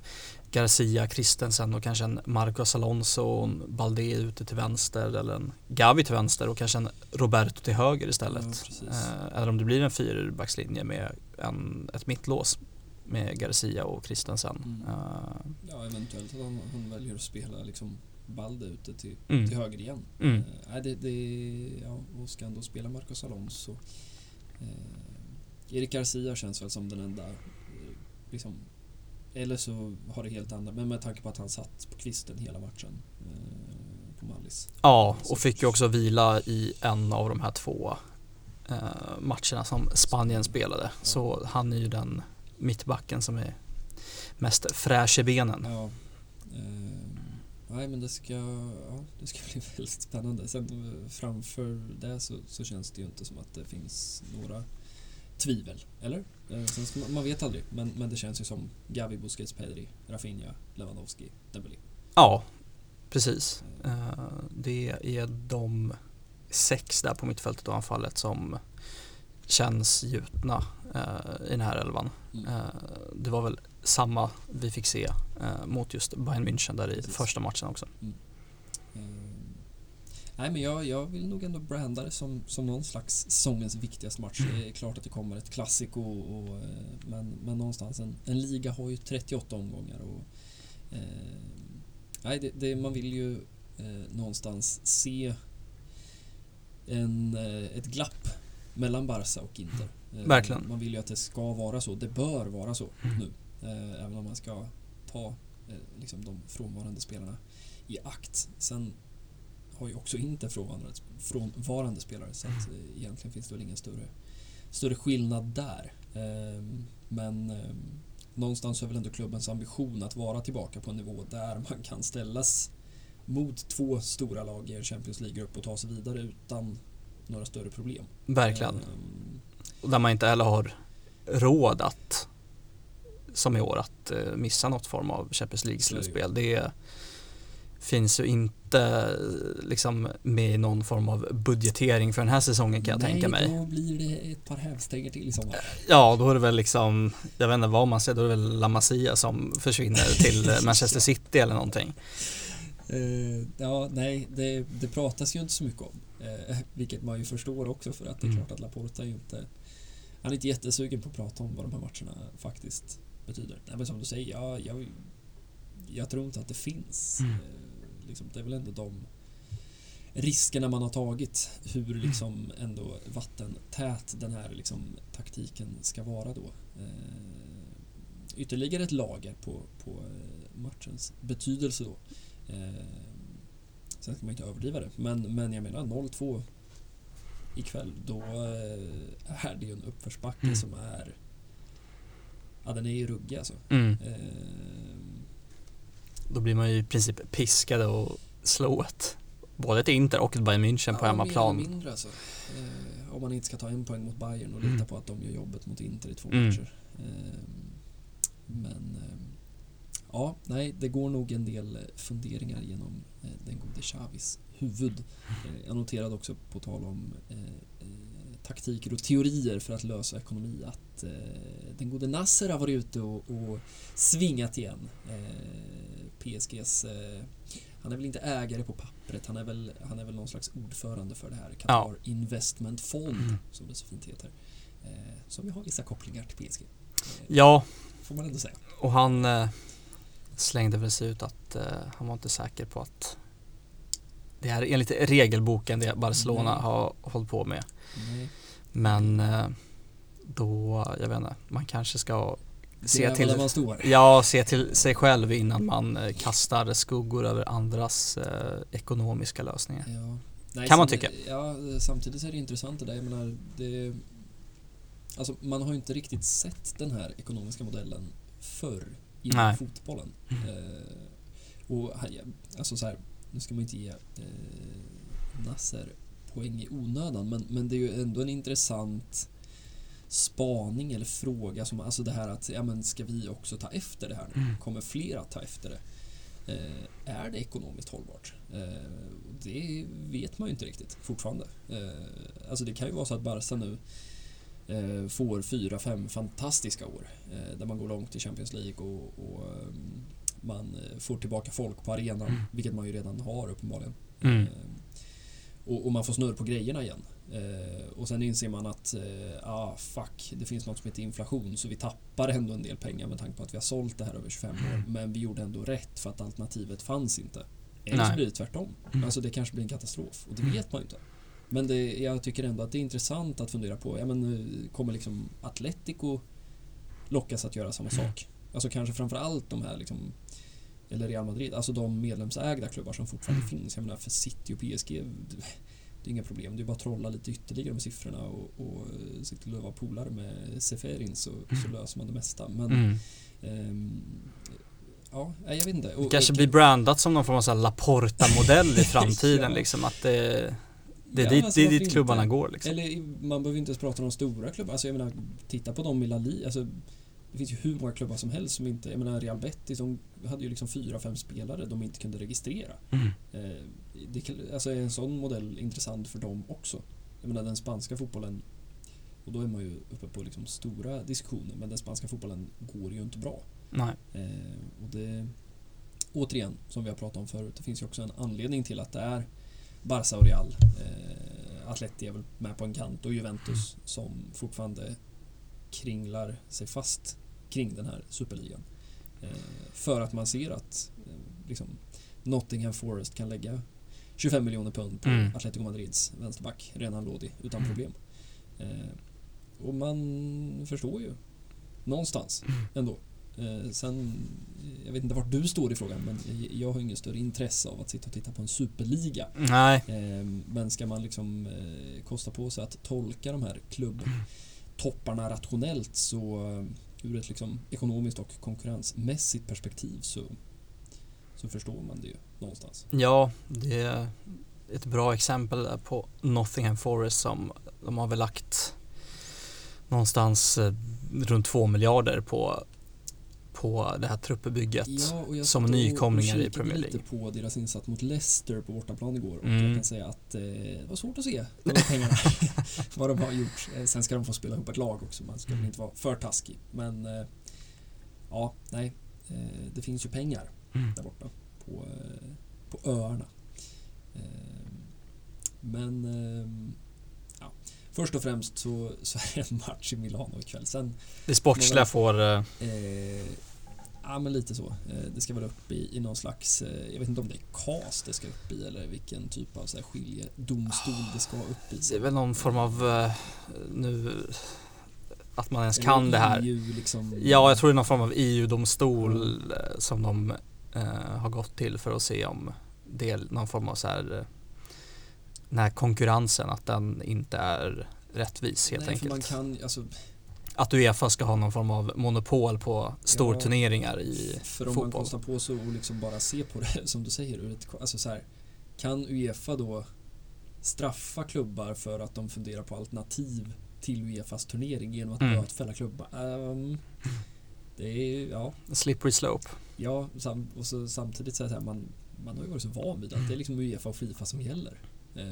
Garcia, Christensen och kanske en Marcos Alonso och en Balde ute till vänster eller en Gavi till vänster och kanske en Roberto till höger Ja, istället. Eh, eller om det blir en fyrbackslinje med en, ett mittlås med Garcia och Christensen. Mm. Eh, Ja, eventuellt att han, han väljer att spela liksom Balde ute till, Mm. till höger igen. Mm. Nej, det, det, ja, och ska han då spela Marcos Alonso. Eh, Erik Garcia känns väl som den enda liksom, eller så har det helt andra, men med tanke på att han satt på kvisten hela matchen eh, på Mallis. Ja, och fick ju också vila i en av de här två matcherna som Spanien spelade. Så han är ju den mittbacken som är mest fräsch i benen. Ja. Eh, nej men det ska, ja, det ska bli väldigt spännande. Sen eh, framför det så, så känns det ju inte som att det finns några tvivel, eller? Eh, ska man, vet aldrig, men, men det känns ju som Gavi, Busquets, Pedri, Rafinha, Lewandowski, Dembélé. Ja, precis. Eh, det är de sex där på mittfältet och anfallet som känns gjutna eh, i den här elvan. Mm. Eh, det var väl samma vi fick se eh, mot just Bayern München där i Precis. första matchen också. Eh, nej, men jag, jag vill nog ändå branda det som, som någon slags säsongens viktigaste match. Det är klart att det kommer ett klassiko, och, och, eh, men, men någonstans en, en liga har ju 38 omgångar. Och, eh, nej, det, det, man vill ju eh, någonstans se en, eh, ett glapp mellan Barca och Inter. Eh, Verkligen. Man vill ju att det ska vara så. Det bör vara så Mm. nu. Eh, även om man ska ta liksom de frånvarande spelarna i akt. Sen har ju också inte frånvarande, frånvarande spelare så att eh, egentligen finns det väl ingen större, större skillnad där. Ehm, men ehm, någonstans är väl ändå klubbens ambition att vara tillbaka på en nivå där man kan ställas mot två stora lag i en Champions League-grupp och ta sig vidare utan några större problem. Verkligen. Ehm, Och där man inte heller har råd att, som i år, att eh, missa något form av Champions det. League-slutspel. Det finns ju inte eh, liksom med i någon form av budgetering för den här säsongen kan jag nej, tänka mig. då blir det ett par hävstänger till i sommar. Ja, då är det väl liksom, jag vet inte vad man säger, då är det väl La Masia som försvinner till eh, Manchester City eller någonting. Eh, ja, nej, det, det pratas ju inte så mycket om. Eh, vilket man ju förstår också för att det är Mm. klart att Laporta är ju inte... Han är inte jättesugen på att prata om vad de här matcherna faktiskt betyder. Nej, men som du säger, ja, jag, jag tror inte att det finns. Mm. Eh, liksom, det är väl ändå de riskerna man har tagit. Hur liksom ändå vattentät den här liksom, taktiken ska vara då. Ytterligare ett lager på, på matchens betydelse då. Eh, sen ska man inte överdriva det, men, men jag menar 0-2 ikväll, då eh, är det ju en uppförsbacke Mm. som är Ja, den är ju ruggig alltså. Mm. Eh, Då blir man ju i princip piskade och slå ett, både ett Inter och ett Bayern München på ja, hemmaplan. Mer mindre alltså. Eh, om man inte ska ta en poäng mot Bayern och Mm. lita på att de gör jobbet mot Inter i två Mm. matcher. Eh, men eh, ja, nej, det går nog en del eh, funderingar genom eh, den gode Xavis huvud. Eh, jag noterade också på tal om taktiker och teorier för att lösa ekonomi att eh, den gode Nasser har varit ute och, och svingat igen. Eh, PSGs eh, han är väl inte ägare på pappret, han är väl, han är väl någon slags ordförande för det här Qatar Investment Fond, Mm. som det så fint heter. Eh, som ju har vissa kopplingar till PSG. Ja, Får man ändå säga. och han slängde väl sig ut att eh, han var inte säker på att det här är enligt regelboken det Barcelona Nej. har hållit på med. Nej. Men eh, då, jag vet inte, man kanske ska se till, ja, se till sig själv innan man eh, kastar skuggor över andras eh, ekonomiska lösningar. Ja. Nej, Kan man tycka. Ja, samtidigt är det intressant det där. Jag menar, det, alltså, man har ju inte riktigt sett den här ekonomiska modellen förr inom Nej. fotbollen. Eh, och alltså så här, nu ska man inte ge eh, Nasser poäng i onödan, men, men det är ju ändå en intressant spaning eller fråga som, alltså det här att, ja men ska vi också ta efter det här nu? Mm. Kommer fler att ta efter det? Eh, är det ekonomiskt hållbart? Eh, det vet man ju inte riktigt fortfarande. Eh, alltså det kan ju vara så att Barca nu får fyra, fem fantastiska år eh, där man går långt i Champions League och, och eh, man eh, får tillbaka folk på arenan, Mm. vilket man ju redan har uppenbarligen. Mm. Eh, och, och man får snurr på grejerna igen. Eh, och sen inser man att eh, ah, fuck, det finns något som heter inflation så vi tappar ändå en del pengar med tanke på att vi har sålt det här över 25 år. Men vi gjorde ändå rätt för att alternativet fanns inte. Eller så blir det tvärtom. Mm. Alltså det kanske blir en katastrof och det Mm. vet man ju inte. Men det, jag tycker ändå att det är intressant att fundera på, ja men eh, kommer liksom Atletico lockas att göra samma Mm. sak? Alltså kanske framförallt de här liksom eller Real Madrid, alltså de medlemsägda klubbar som fortfarande Mm. finns. Jag menar för City och PSG, det det är inga problem. Det är bara att trolla lite ytterligare med siffrorna och, och eh, se till att vara polare med Seferin så, så löser man det mesta. Men Mm. ehm, ja, jag vet inte. Det Och, kanske och, blir brandat som någon form av Laporta-modell i framtiden Ja. liksom att det, Det är Ja, dit, alltså, det är varför dit klubbarna inte? går liksom. Eller man behöver inte ens prata om de stora klubbarna. Alltså jag menar, titta på dem i La Liga. Alltså, det finns ju hur många klubbar som helst som inte... Jag menar Real Betis, de hade ju liksom fyra, fem spelare de inte kunde registrera. Mm. Eh, det, alltså är en sån modell intressant för dem också? Jag menar den spanska fotbollen, och då är man ju uppe på liksom stora diskussioner, men den spanska fotbollen går ju inte bra. Nej. Eh, och det, återigen, som vi har pratat om förut, det finns ju också en anledning till att det är Barca och Real. Eh, Atleti är väl med på en kant och Juventus som fortfarande kringlar sig fast kring den här superligan. Eh, för att man ser att eh, liksom, Nottingham Forest kan lägga 25 miljoner pund på Mm. Atletico Madrids vänsterback, Renan Lodi, utan problem. Eh, och man förstår ju någonstans ändå. Eh, sen, jag vet inte vart du står i frågan, men jag har ingen större intresse av att sitta och titta på en superliga. Nej. Eh, men ska man liksom eh, kosta på sig att tolka de här klubbtopparna rationellt så ur ett liksom ekonomiskt och konkurrensmässigt perspektiv så, så förstår man det ju någonstans. Ja, det är ett bra exempel där på Nottingham Forest som de har väl lagt någonstans runt två miljarder på, på det här truppbygget. och jag som nykomlingar i Premier lite League. på deras insats mot Leicester på bortaplan igår och Mm. jag kan säga att eh, det var svårt att se de pengarna, vad de har gjort. Eh, sen ska de få spela ihop ett lag också, man ska väl inte vara för taskig. Men eh, ja, nej, eh, det finns ju pengar Mm. där borta på, eh, på öarna. Eh, men ja, först och främst så, så är det en match i Milano ikväll. Sen Det sportsliga får, Eh, ja, men lite så. Eh, det ska väl upp i, i någon slags, eh, jag vet inte om det är KAS det ska upp i eller vilken typ av så här, skiljedomstol det ska upp i. det är väl någon form av eh, nu att man ens Eller kan det här. EU liksom, Ja, jag tror det är någon form av EU-domstol eh, som de eh, har gått till för att se om det är någon form av så här den här konkurrensen, att den inte är rättvis helt Nej, för enkelt. man kan, alltså, Att Uefa ska ha någon form av monopol på storturneringar i för om man fotboll. kostar på sig och liksom bara se på det som du säger, alltså så här, kan Uefa då straffa klubbar för att de funderar på alternativ till Uefas turnering genom att Mm. bötfälla klubbar? Ehm, det är, ja, Slippery slope. Ja, sam och så samtidigt så här, man, man har ju varit så van vid att det är liksom Uefa och Fifa som gäller. Eh,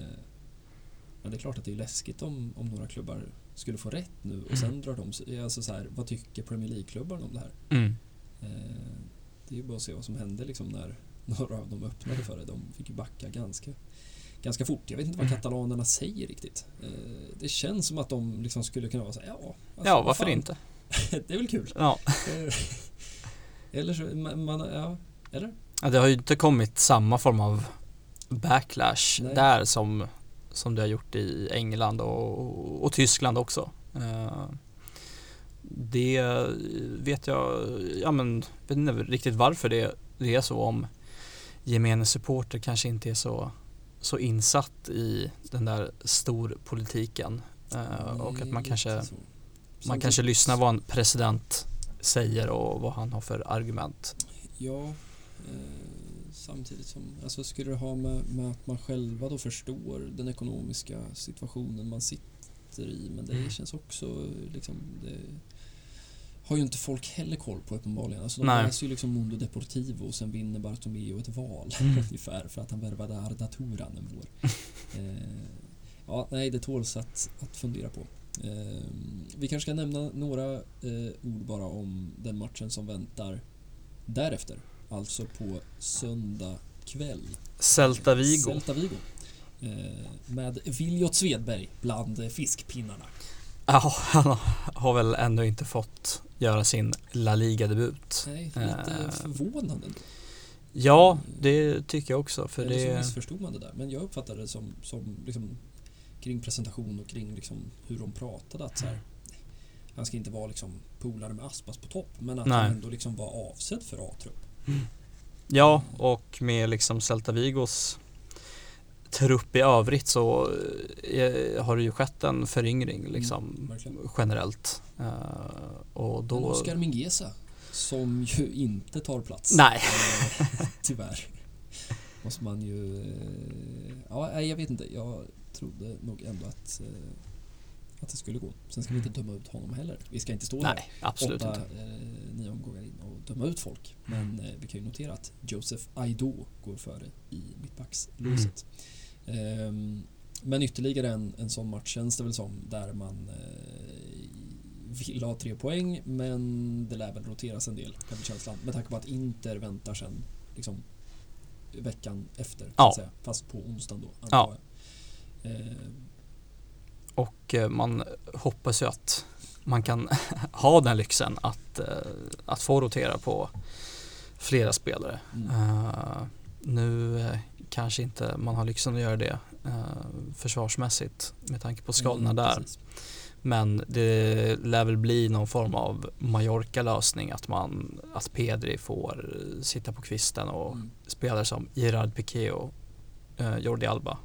men det är klart att det är läskigt om, om några klubbar skulle få rätt nu och sen drar de alltså så här, vad tycker Premier League-klubbarna om det här? Mm. Eh, det är ju bara att se vad som hände liksom när några av dem öppnade för det. De fick ju backa ganska, ganska fort. Jag vet inte vad Mm. katalanerna säger riktigt. Eh, det känns som att de liksom skulle kunna vara så här, ja, alltså, Ja, varför fan, inte? det är väl kul. Ja. Eh, Eller så, man, man, ja, eller? Ja, Det har ju inte kommit samma form av backlash Nej. där som, som det har gjort i England och, och Tyskland också. Eh, Det vet jag, ja men vet inte riktigt varför det, det är så om gemene supporter kanske inte är så, så insatt i den där storpolitiken. Eh, och att man kanske, man kanske lyssnar vad en president säger och vad han har för argument. Ja, eh, samtidigt som, alltså skulle det ha med, med att man själva då förstår den ekonomiska situationen man sitter i, men det Mm. känns också liksom, det har ju inte folk heller koll på uppenbarligen. Alltså de Nej. läser ju liksom Mundo Deportivo och sen vinner Bartomeu ett val Mm. ungefär för att han värvade Arda Turan en vår. eh, ja, nej, det tåls att, att fundera på. Eh, vi kanske ska nämna några eh, ord bara om den matchen som väntar därefter. Alltså på söndag kväll. Celta Vigo. Celta Vigo. Eh, med Viljot Svedberg bland fiskpinnarna. Ja, han har väl ännu inte fått göra sin La Liga-debut. Nej, lite Eh. förvånande ändå. Ja, det tycker jag också. För Eller så det, missförstod man det där. Men jag uppfattade det som, som liksom, kring presentation och kring liksom hur de pratade att så här, han ska inte vara liksom polare med Aspas på topp men att Nej. han ändå liksom var avsedd för A-trupp. Ja, och med liksom Celta Vigos trupp i övrigt så eh, har det ju skett en föryngring liksom Mm, generellt. Eh, och Men då... Oscar Mingueza som ju inte tar plats. Nej. Eh, Tyvärr. Måste man ju... Ja, jag vet inte. Jag trodde nog ändå att, att det skulle gå. Sen ska vi inte döma ut honom heller. Vi ska inte stå Mm. Nej, absolut åtta, inte. eh, nio omgångar in döma ut folk. Men eh, vi kan ju notera att Joseph Aido går före i mittbackslåset. Mm. Ehm, men ytterligare en, en sån match känns det väl som där man eh, vill ha tre poäng men det lär väl roteras en del kan känslan med tanke på att Inter väntar sen liksom veckan efter. Ja. säga, fast på onsdagen då antar Ja. jag. Eh, Och eh, man hoppas ju att man kan ha den lyxen att, eh, att få rotera på flera spelare. mm. Eh, nu eh, kanske inte man har lyxen att göra det eh, försvarsmässigt med tanke på skadorna Mm, där. precis. Men det lär väl bli någon form av Mallorca-lösning att man att Pedri får sitta på kvisten och Mm. spelare som Gerard Piqué och Jordi Alba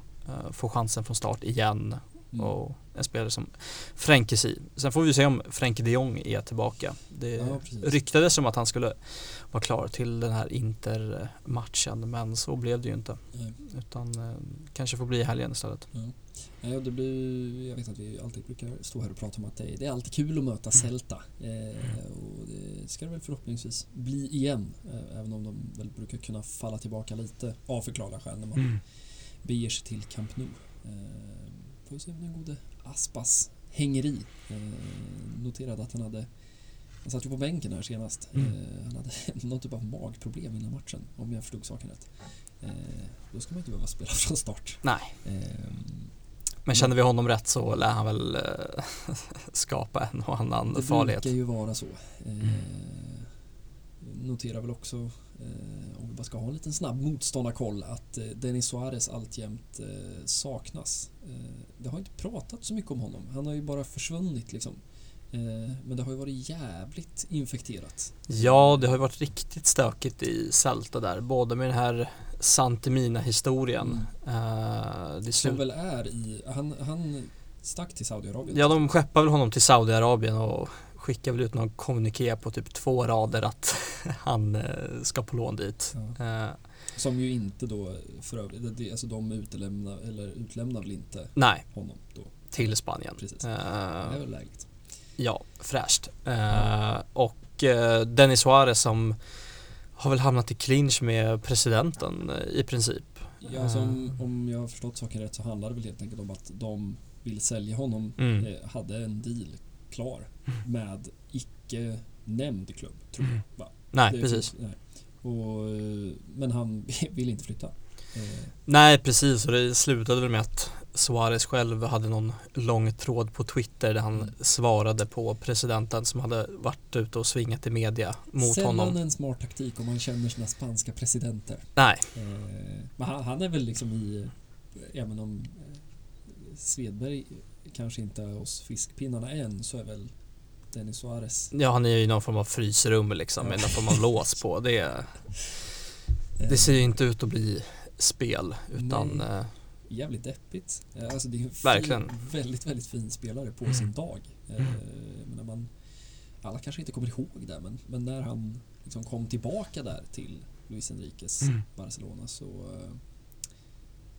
får chansen från start igen Mm. och en spelare som Frenkie Si. Sen får vi se om Frenkie de Jong är tillbaka. Det Ja, ryktades som att han skulle vara klar till den här Inter-matchen men så blev det ju inte. Nej. Utan eh, kanske får bli i helgen istället. Ja, det blir, jag vet att vi alltid brukar stå här och prata om att det är, det är alltid kul att möta Celta. Eh, och det ska det väl förhoppningsvis bli igen. Eh, även om de väl brukar kunna falla tillbaka lite av förklarliga skäl när man Mm. beger sig till Camp Nou. Får vi se om den gode Aspas hänger i. Eh, noterade att han hade han satt ju på bänken här senast. Mm. Eh, han hade någon typ av magproblem innan matchen, om jag förstod saken rätt. Eh, då ska man inte behöva spela från start. Nej, Eh, men känner vi honom rätt så lär han väl eh, skapa en och annan Det farlighet. brukar ju vara så. Eh, Mm. Noterar väl också, om vi bara ska ha en liten snabb motståndarkoll, att eh, Denis Suarez alltjämt eh, saknas. Eh, det har inte pratat så mycket om honom. Han har ju bara försvunnit liksom. Eh, men det har ju varit jävligt infekterat. Ja, det har ju varit riktigt stökigt i Celta där. Både med den här Santemina-historien. Eh, det Som väl är i, han, han stack till Saudiarabien. Ja, de skeppar väl honom till Saudiarabien och skickar väl ut någon kommuniké på typ två rader att han eh, ska på lån dit. Ja. Eh, Som ju inte då för övrigt, det- alltså de utlämnar, eller utlämnar väl inte nej, honom då. till Spanien. Precis. Eh, Det är väl lägligt. Ja, fräscht. Eh, och eh, Denis Suarez som har väl hamnat i clinch med presidenten i princip. Ja, alltså, om, om jag har förstått saken rätt så handlar det väl helt enkelt om att de vill sälja honom. Mm. Hade en deal klar med icke nämnd klubb, tror jag. Mm. Va? nej, Det precis. nej. Och, eh, men han vill inte flytta. Eh, Nej, precis. Och det slutade väl med att Suarez själv hade någon lång tråd på Twitter där han Mm. svarade på presidenten som hade varit ute och svingat i media mot Sällan honom. en smart taktik om man känner sina spanska presidenter. Nej, Eh, men han, han är väl liksom i, även om eh, Svedberg kanske inte är hos fiskpinnarna än, så är väl Denis Suarez ja, han är ju i någon form av frysrum liksom med Ja. någon form av lås på. Det, eh, det ser ju inte ut att bli spel utan Nej. eh, jävligt deppigt. Eh, Alltså det är en fin, Verkligen. väldigt, väldigt fin spelare på Mm. sin dag. Eh, Mm. men när man, alla kanske inte kommer ihåg det, men, men när han liksom kom tillbaka där till Luis Enriques Mm. Barcelona så eh,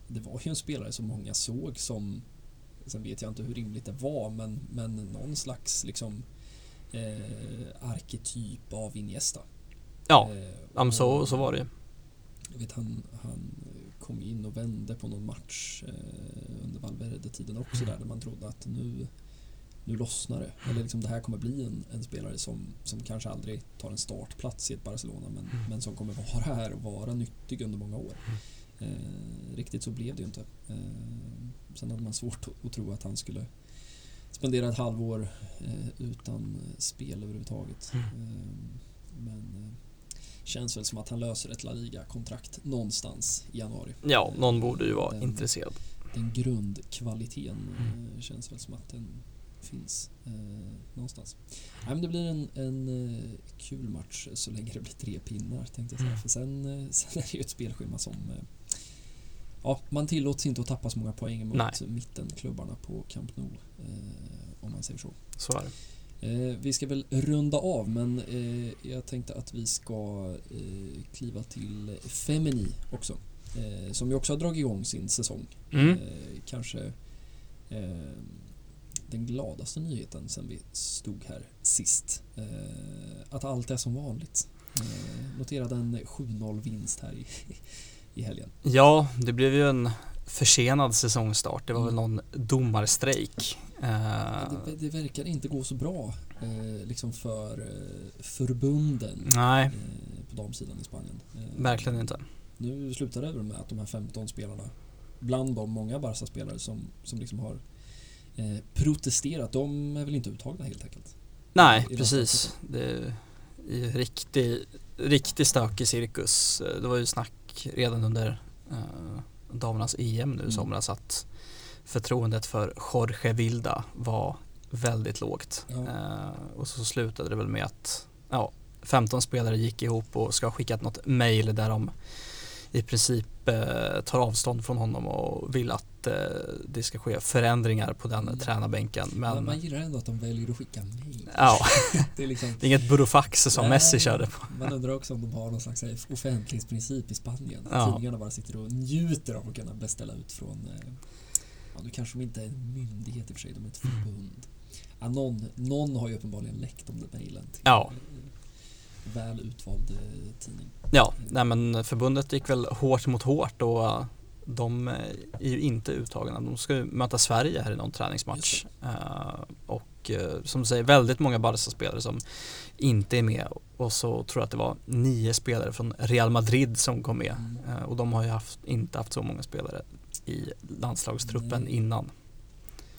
det var ju en spelare som många såg som Sen vet jag inte hur rimligt det var men, men någon slags liksom eh, arketyp av Iniesta. ja, Eh, så, så var det ju. jag vet han, han kom in och vände på någon match eh, under Valverde-tiden också där, där man trodde att nu, nu lossnar det. Eller liksom det här kommer bli en, en spelare som, som kanske aldrig tar en startplats i ett Barcelona men, Mm. men som kommer vara här och vara nyttig under många år. Eh, riktigt så blev det ju inte. Eh, sen hade man svårt att, tro att han skulle spendera ett halvår eh, utan spel överhuvudtaget. Mm. Eh, men eh, känns väl som att han löser ett La Liga-kontrakt någonstans i januari. Ja, någon borde ju vara Den- intresserad. Den grundkvaliteten Mm. eh, känns väl som att den finns eh, någonstans. Nej, men det blir en, en eh, kul match så länge det blir tre pinnar tänkte jag säga. Mm. För sen, eh, sen är det ju ett spelschema som eh, Ja, man tillåts inte att tappa så många poäng mot Nej. mittenklubbarna på Camp Nou. Eh, om man säger så. Så är det. Eh, vi ska väl runda av men eh, jag tänkte att vi ska eh, kliva till Femini också. eh, som ju också har dragit igång sin säsong. Mm. Eh, kanske den gladaste nyheten sen vi stod här sist. Att allt är som vanligt. Eh, noterade en 7-0 vinst här i, i helgen. Ja, det blev ju en försenad säsongstart. Det var väl Mm. någon domarstrejk. Det, det verkar inte gå så bra eh, liksom för eh, förbunden nej, eh, på damsidan i Spanien. Verkligen inte. Nu slutar det väl med att de här 15 spelarna, bland dem många Barca-spelare som, som liksom har protesterat, de är väl inte uttagna helt enkelt. Nej, i precis. Det är i riktig, riktig stökig cirkus. Det var ju snack redan under eh, damernas EM nu i Mm. somras att förtroendet för Jorge Vilda var väldigt lågt. Ja. Eh, och så slutade det väl med att ja, 15 spelare gick ihop och ska ha skickat något mail där de i princip eh, tar avstånd från honom och vill att eh, det ska ske förändringar på den Mm. tränarbänken. Men Men man gillar ändå att de väljer att skicka mejl. ja, Det är liksom, det är inget burofax som Nej, Messi körde på. Man undrar också om de har någon slags här offentlighetsprincip i Spanien. Ja. Tidningarna bara sitter och njuter av att kunna beställa ut från eh, Ja, nu kanske de inte är en myndighet i och för sig, de är ett Mm. förbund. Ja, någon, någon har ju uppenbarligen läckt om den mejlen till Ja. Väl utvald eh, tidning. Ja, nej men förbundet gick väl hårt mot hårt och eh, de eh, är ju inte uttagna. De ska ju möta Sverige här i någon träningsmatch. Och som du säger, väldigt många Barca-spelare som inte är med. Och så tror jag att det var nio spelare från Real Madrid som kom med. Mm. Och de har ju haft, inte haft så många spelare i landslagstruppen Nej. innan.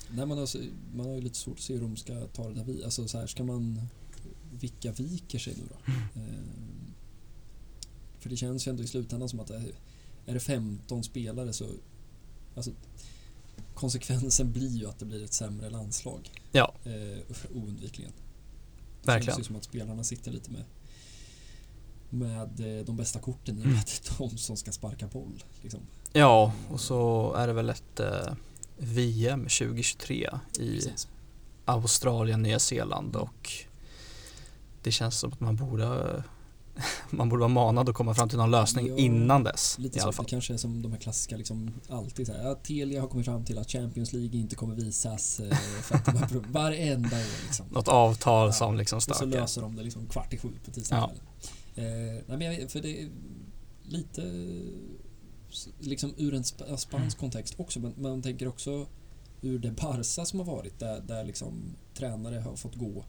Nej, man, alltså, man har ju lite svårt att se hur de ska ta det där vid. Alltså så här, ska man... Vilka viker sig nu då? Eh, för det känns ju ändå i slutändan som att det är, det 15 spelare så... Alltså, konsekvensen blir ju att det blir ett sämre landslag. Ja. Eh, oundvikligen. Det Verkligen. känns ju som att spelarna sitter lite med med eh, de bästa korten i och med att det är de som ska sparka boll. Liksom. Ja, och så är det väl ett eh, VM 2023 i Precis. Australien, Nya Zeeland och det känns som att man borde man borde vara manad att komma fram till någon lösning Ja, innan dess Lite i så, alla det fall. kanske är som de här klassiska, liksom, alltid så här, ja, Telia har kommit fram till att Champions League inte kommer visas eh, för att prov- varenda år. Liksom. Något avtal Ja, som liksom Och så stökar. löser de det liksom kvart i sju på tisdagskvällen. Eh, nej, men jag, för det är lite liksom ur en sp- spansk kontext också, men man tänker också ur det Barca som har varit där, där liksom tränare har fått gå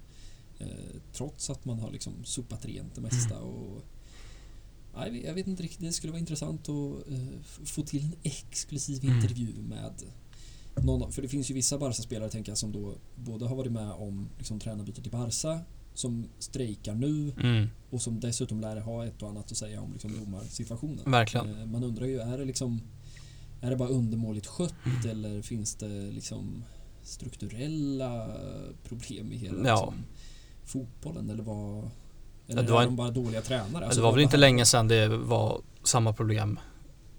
eh, trots att man har liksom sopat rent det mesta. Och, nej, jag vet inte riktigt, det skulle vara intressant att eh, få till en exklusiv Mm. intervju med någon, av- för det finns ju vissa Barca-spelare tänker jag som då både har varit med om liksom, tränarbyte till Barca som strejkar nu Mm, och som dessutom lär ha ett och annat att säga om liksom, domarsituationen. verkligen. Eh, Man undrar ju, är det liksom är det bara undermåligt skött eller finns det liksom strukturella problem i hela Ja. liksom, fotbollen eller vad eller det var en- de bara dåliga tränare? Alltså, det var väl inte länge sedan det var samma problem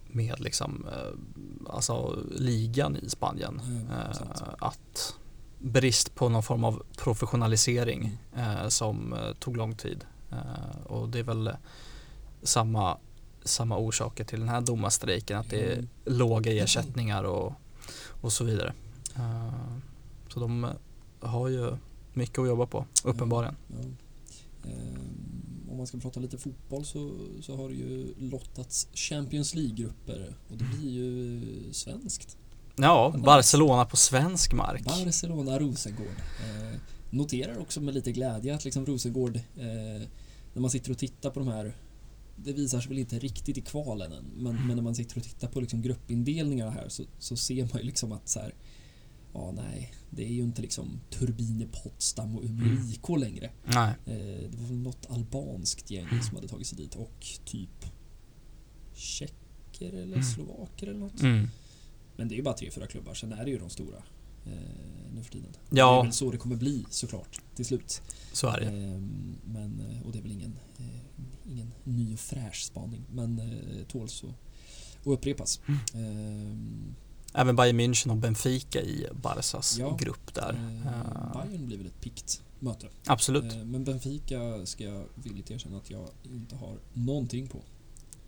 med liksom, eh, alltså ligan i Spanien. Ja, sant. att brist på någon form av professionalisering Mm. eh, som eh, tog lång tid. Eh, och det är väl samma, samma orsaker till den här domarstrejken, att det är Mm. låga ersättningar och, och så vidare. Eh, så de har ju mycket att jobba på, uppenbarligen. Ja. Ehm, om man ska prata lite fotboll så, så har det ju lottats Champions League-grupper och det blir ju svenskt. Ja. Barcelona på svensk mark. Barcelona-Rosengård. Eh, noterar också med lite glädje att liksom Rosengård, eh, när man sitter och tittar på de här det visar sig väl inte riktigt i kvalen än, men, men när man sitter och tittar på liksom gruppindelningarna här så, så ser man ju liksom att så här, ja nej, det är ju inte liksom Turbine Potsdam och Umeå Mm. IK längre. Nej, Eh, det var väl något albanskt gäng som hade tagit sig dit och typ tjecker eller Mm. slovaker eller något. mm. Men det är ju bara tre, fyra klubbar, sen är det ju de stora eh, nu för tiden. Ja. Det är väl så det kommer bli såklart till slut. så är det. Ehm, men, eh, och det är väl ingen, eh, ingen ny och fräsch spaning, men eh, tåls att upprepas. Mm. Även Bayern München och Benfica i Barcas Ja. grupp där. eh, Eh, Bayern blir väl ett pikt möte. absolut. Eh, men Benfica ska jag villigt erkänna att jag inte har någonting på.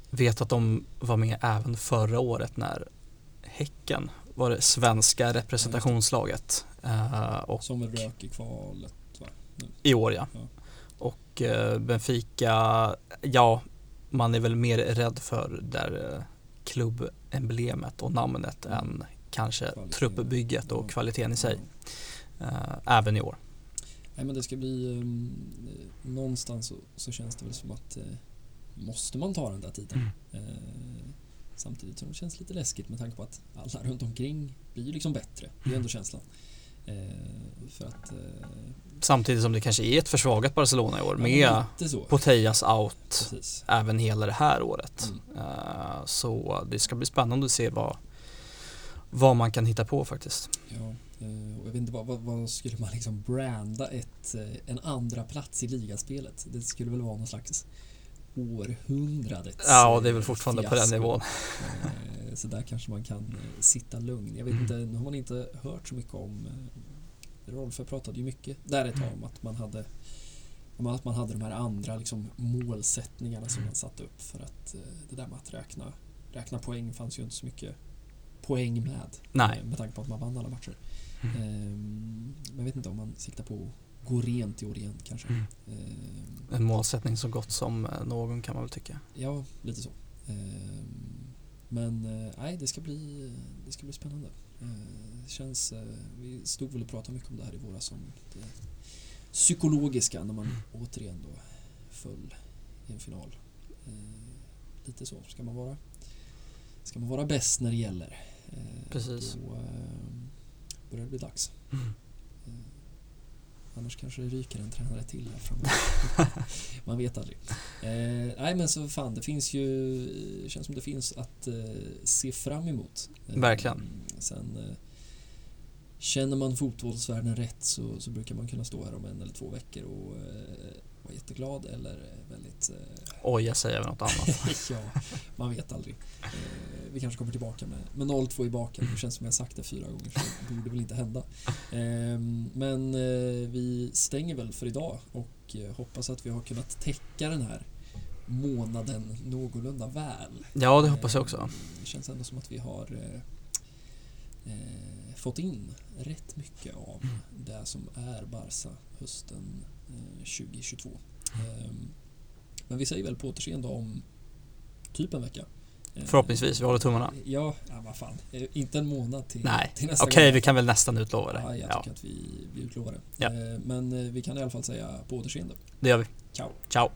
vet att de var med även förra året när Häcken var det svenska representationslaget. Uh, och Som väl rök i kvalet va? I år ja. Ja. Och Benfica, ja, man är väl mer rädd för där klubbemblemet och namnet Mm. än kanske Kvalitet. truppbygget och kvaliteten i sig. Uh, även i år. Nej men det ska bli um, eh, någonstans så, så känns det väl som att eh, måste man ta den där titeln. Mm. Eh, samtidigt som det känns lite läskigt med tanke på att alla runt omkring blir liksom bättre. Det är Mm. ändå känslan. Eh, för att... Eh, Samtidigt som det kanske är ett försvagat Barcelona i år med. Potejas out Precis. även hela det här året. Mm. Eh, Så det ska bli spännande att se vad, vad man kan hitta på faktiskt. Ja, och jag vet inte vad, vad, vad skulle man liksom branda ett, en andra plats i ligaspelet? Det skulle väl vara någon slags århundradets Ja, det är väl fortfarande på den fiasko. nivån. Eh, Så där kanske man kan eh, sitta lugn. Jag vet Mm. inte, nu har man inte hört så mycket om eh, Rolfö pratade ju mycket där ett tag om att man hade att man hade de här andra liksom målsättningarna som man satte upp för att det där med att räkna, räkna poäng fanns ju inte så mycket poäng med. Nej. Med tanke på att man vann alla matcher. Mm. Ehm, Men jag vet inte om man siktar på gå rent i år igen kanske. Mm. Ehm, En målsättning så gott som eh, någon kan man väl tycka. Ja, lite så. Ehm, Men eh, nej, det ska bli, det ska bli spännande. Eh, Det känns, eh, vi stod väl och pratade mycket om det här i våras om det psykologiska när man återigen då föll i en final. Eh, Lite så, ska man vara Ska man vara bäst när det gäller eh, Precis. Då eh, börjar det bli dags. Mm. Annars kanske det ryker en tränare till här framme. Man vet aldrig. Eh, nej men så fan, det finns ju, det känns som det finns att eh, se fram emot. Eh, Verkligen. Sen eh, känner man fotbollsvärlden rätt så, så brukar man kunna stå här om en eller två veckor och eh, vara jätteglad eller eh, väldigt eh, Oj, jag säger något annat. ja, man vet aldrig. Eh, vi kanske kommer tillbaka med, med 0-2 i baken. Det känns som jag sagt det fyra gånger så det borde väl inte hända. Eh, men vi stänger väl för idag och hoppas att vi har kunnat täcka den här månaden någorlunda väl. Ja, det hoppas jag också. Eh, Det känns ändå som att vi har eh, fått in rätt mycket av Mm. det som är Barca hösten 2022. Eh, men vi säger väl på återseende om typ en vecka. Eh, Förhoppningsvis, vi håller tummarna. Ja, ja vad fan. Eh, Inte en månad till, Nej, till nästa okej gång. vi kan väl nästan utlova det. Ja, jag Ja, tycker att vi, vi utlovar det. Ja. Eh, Men eh, vi kan i alla fall säga på återseende. det gör vi. Ciao! Ciao!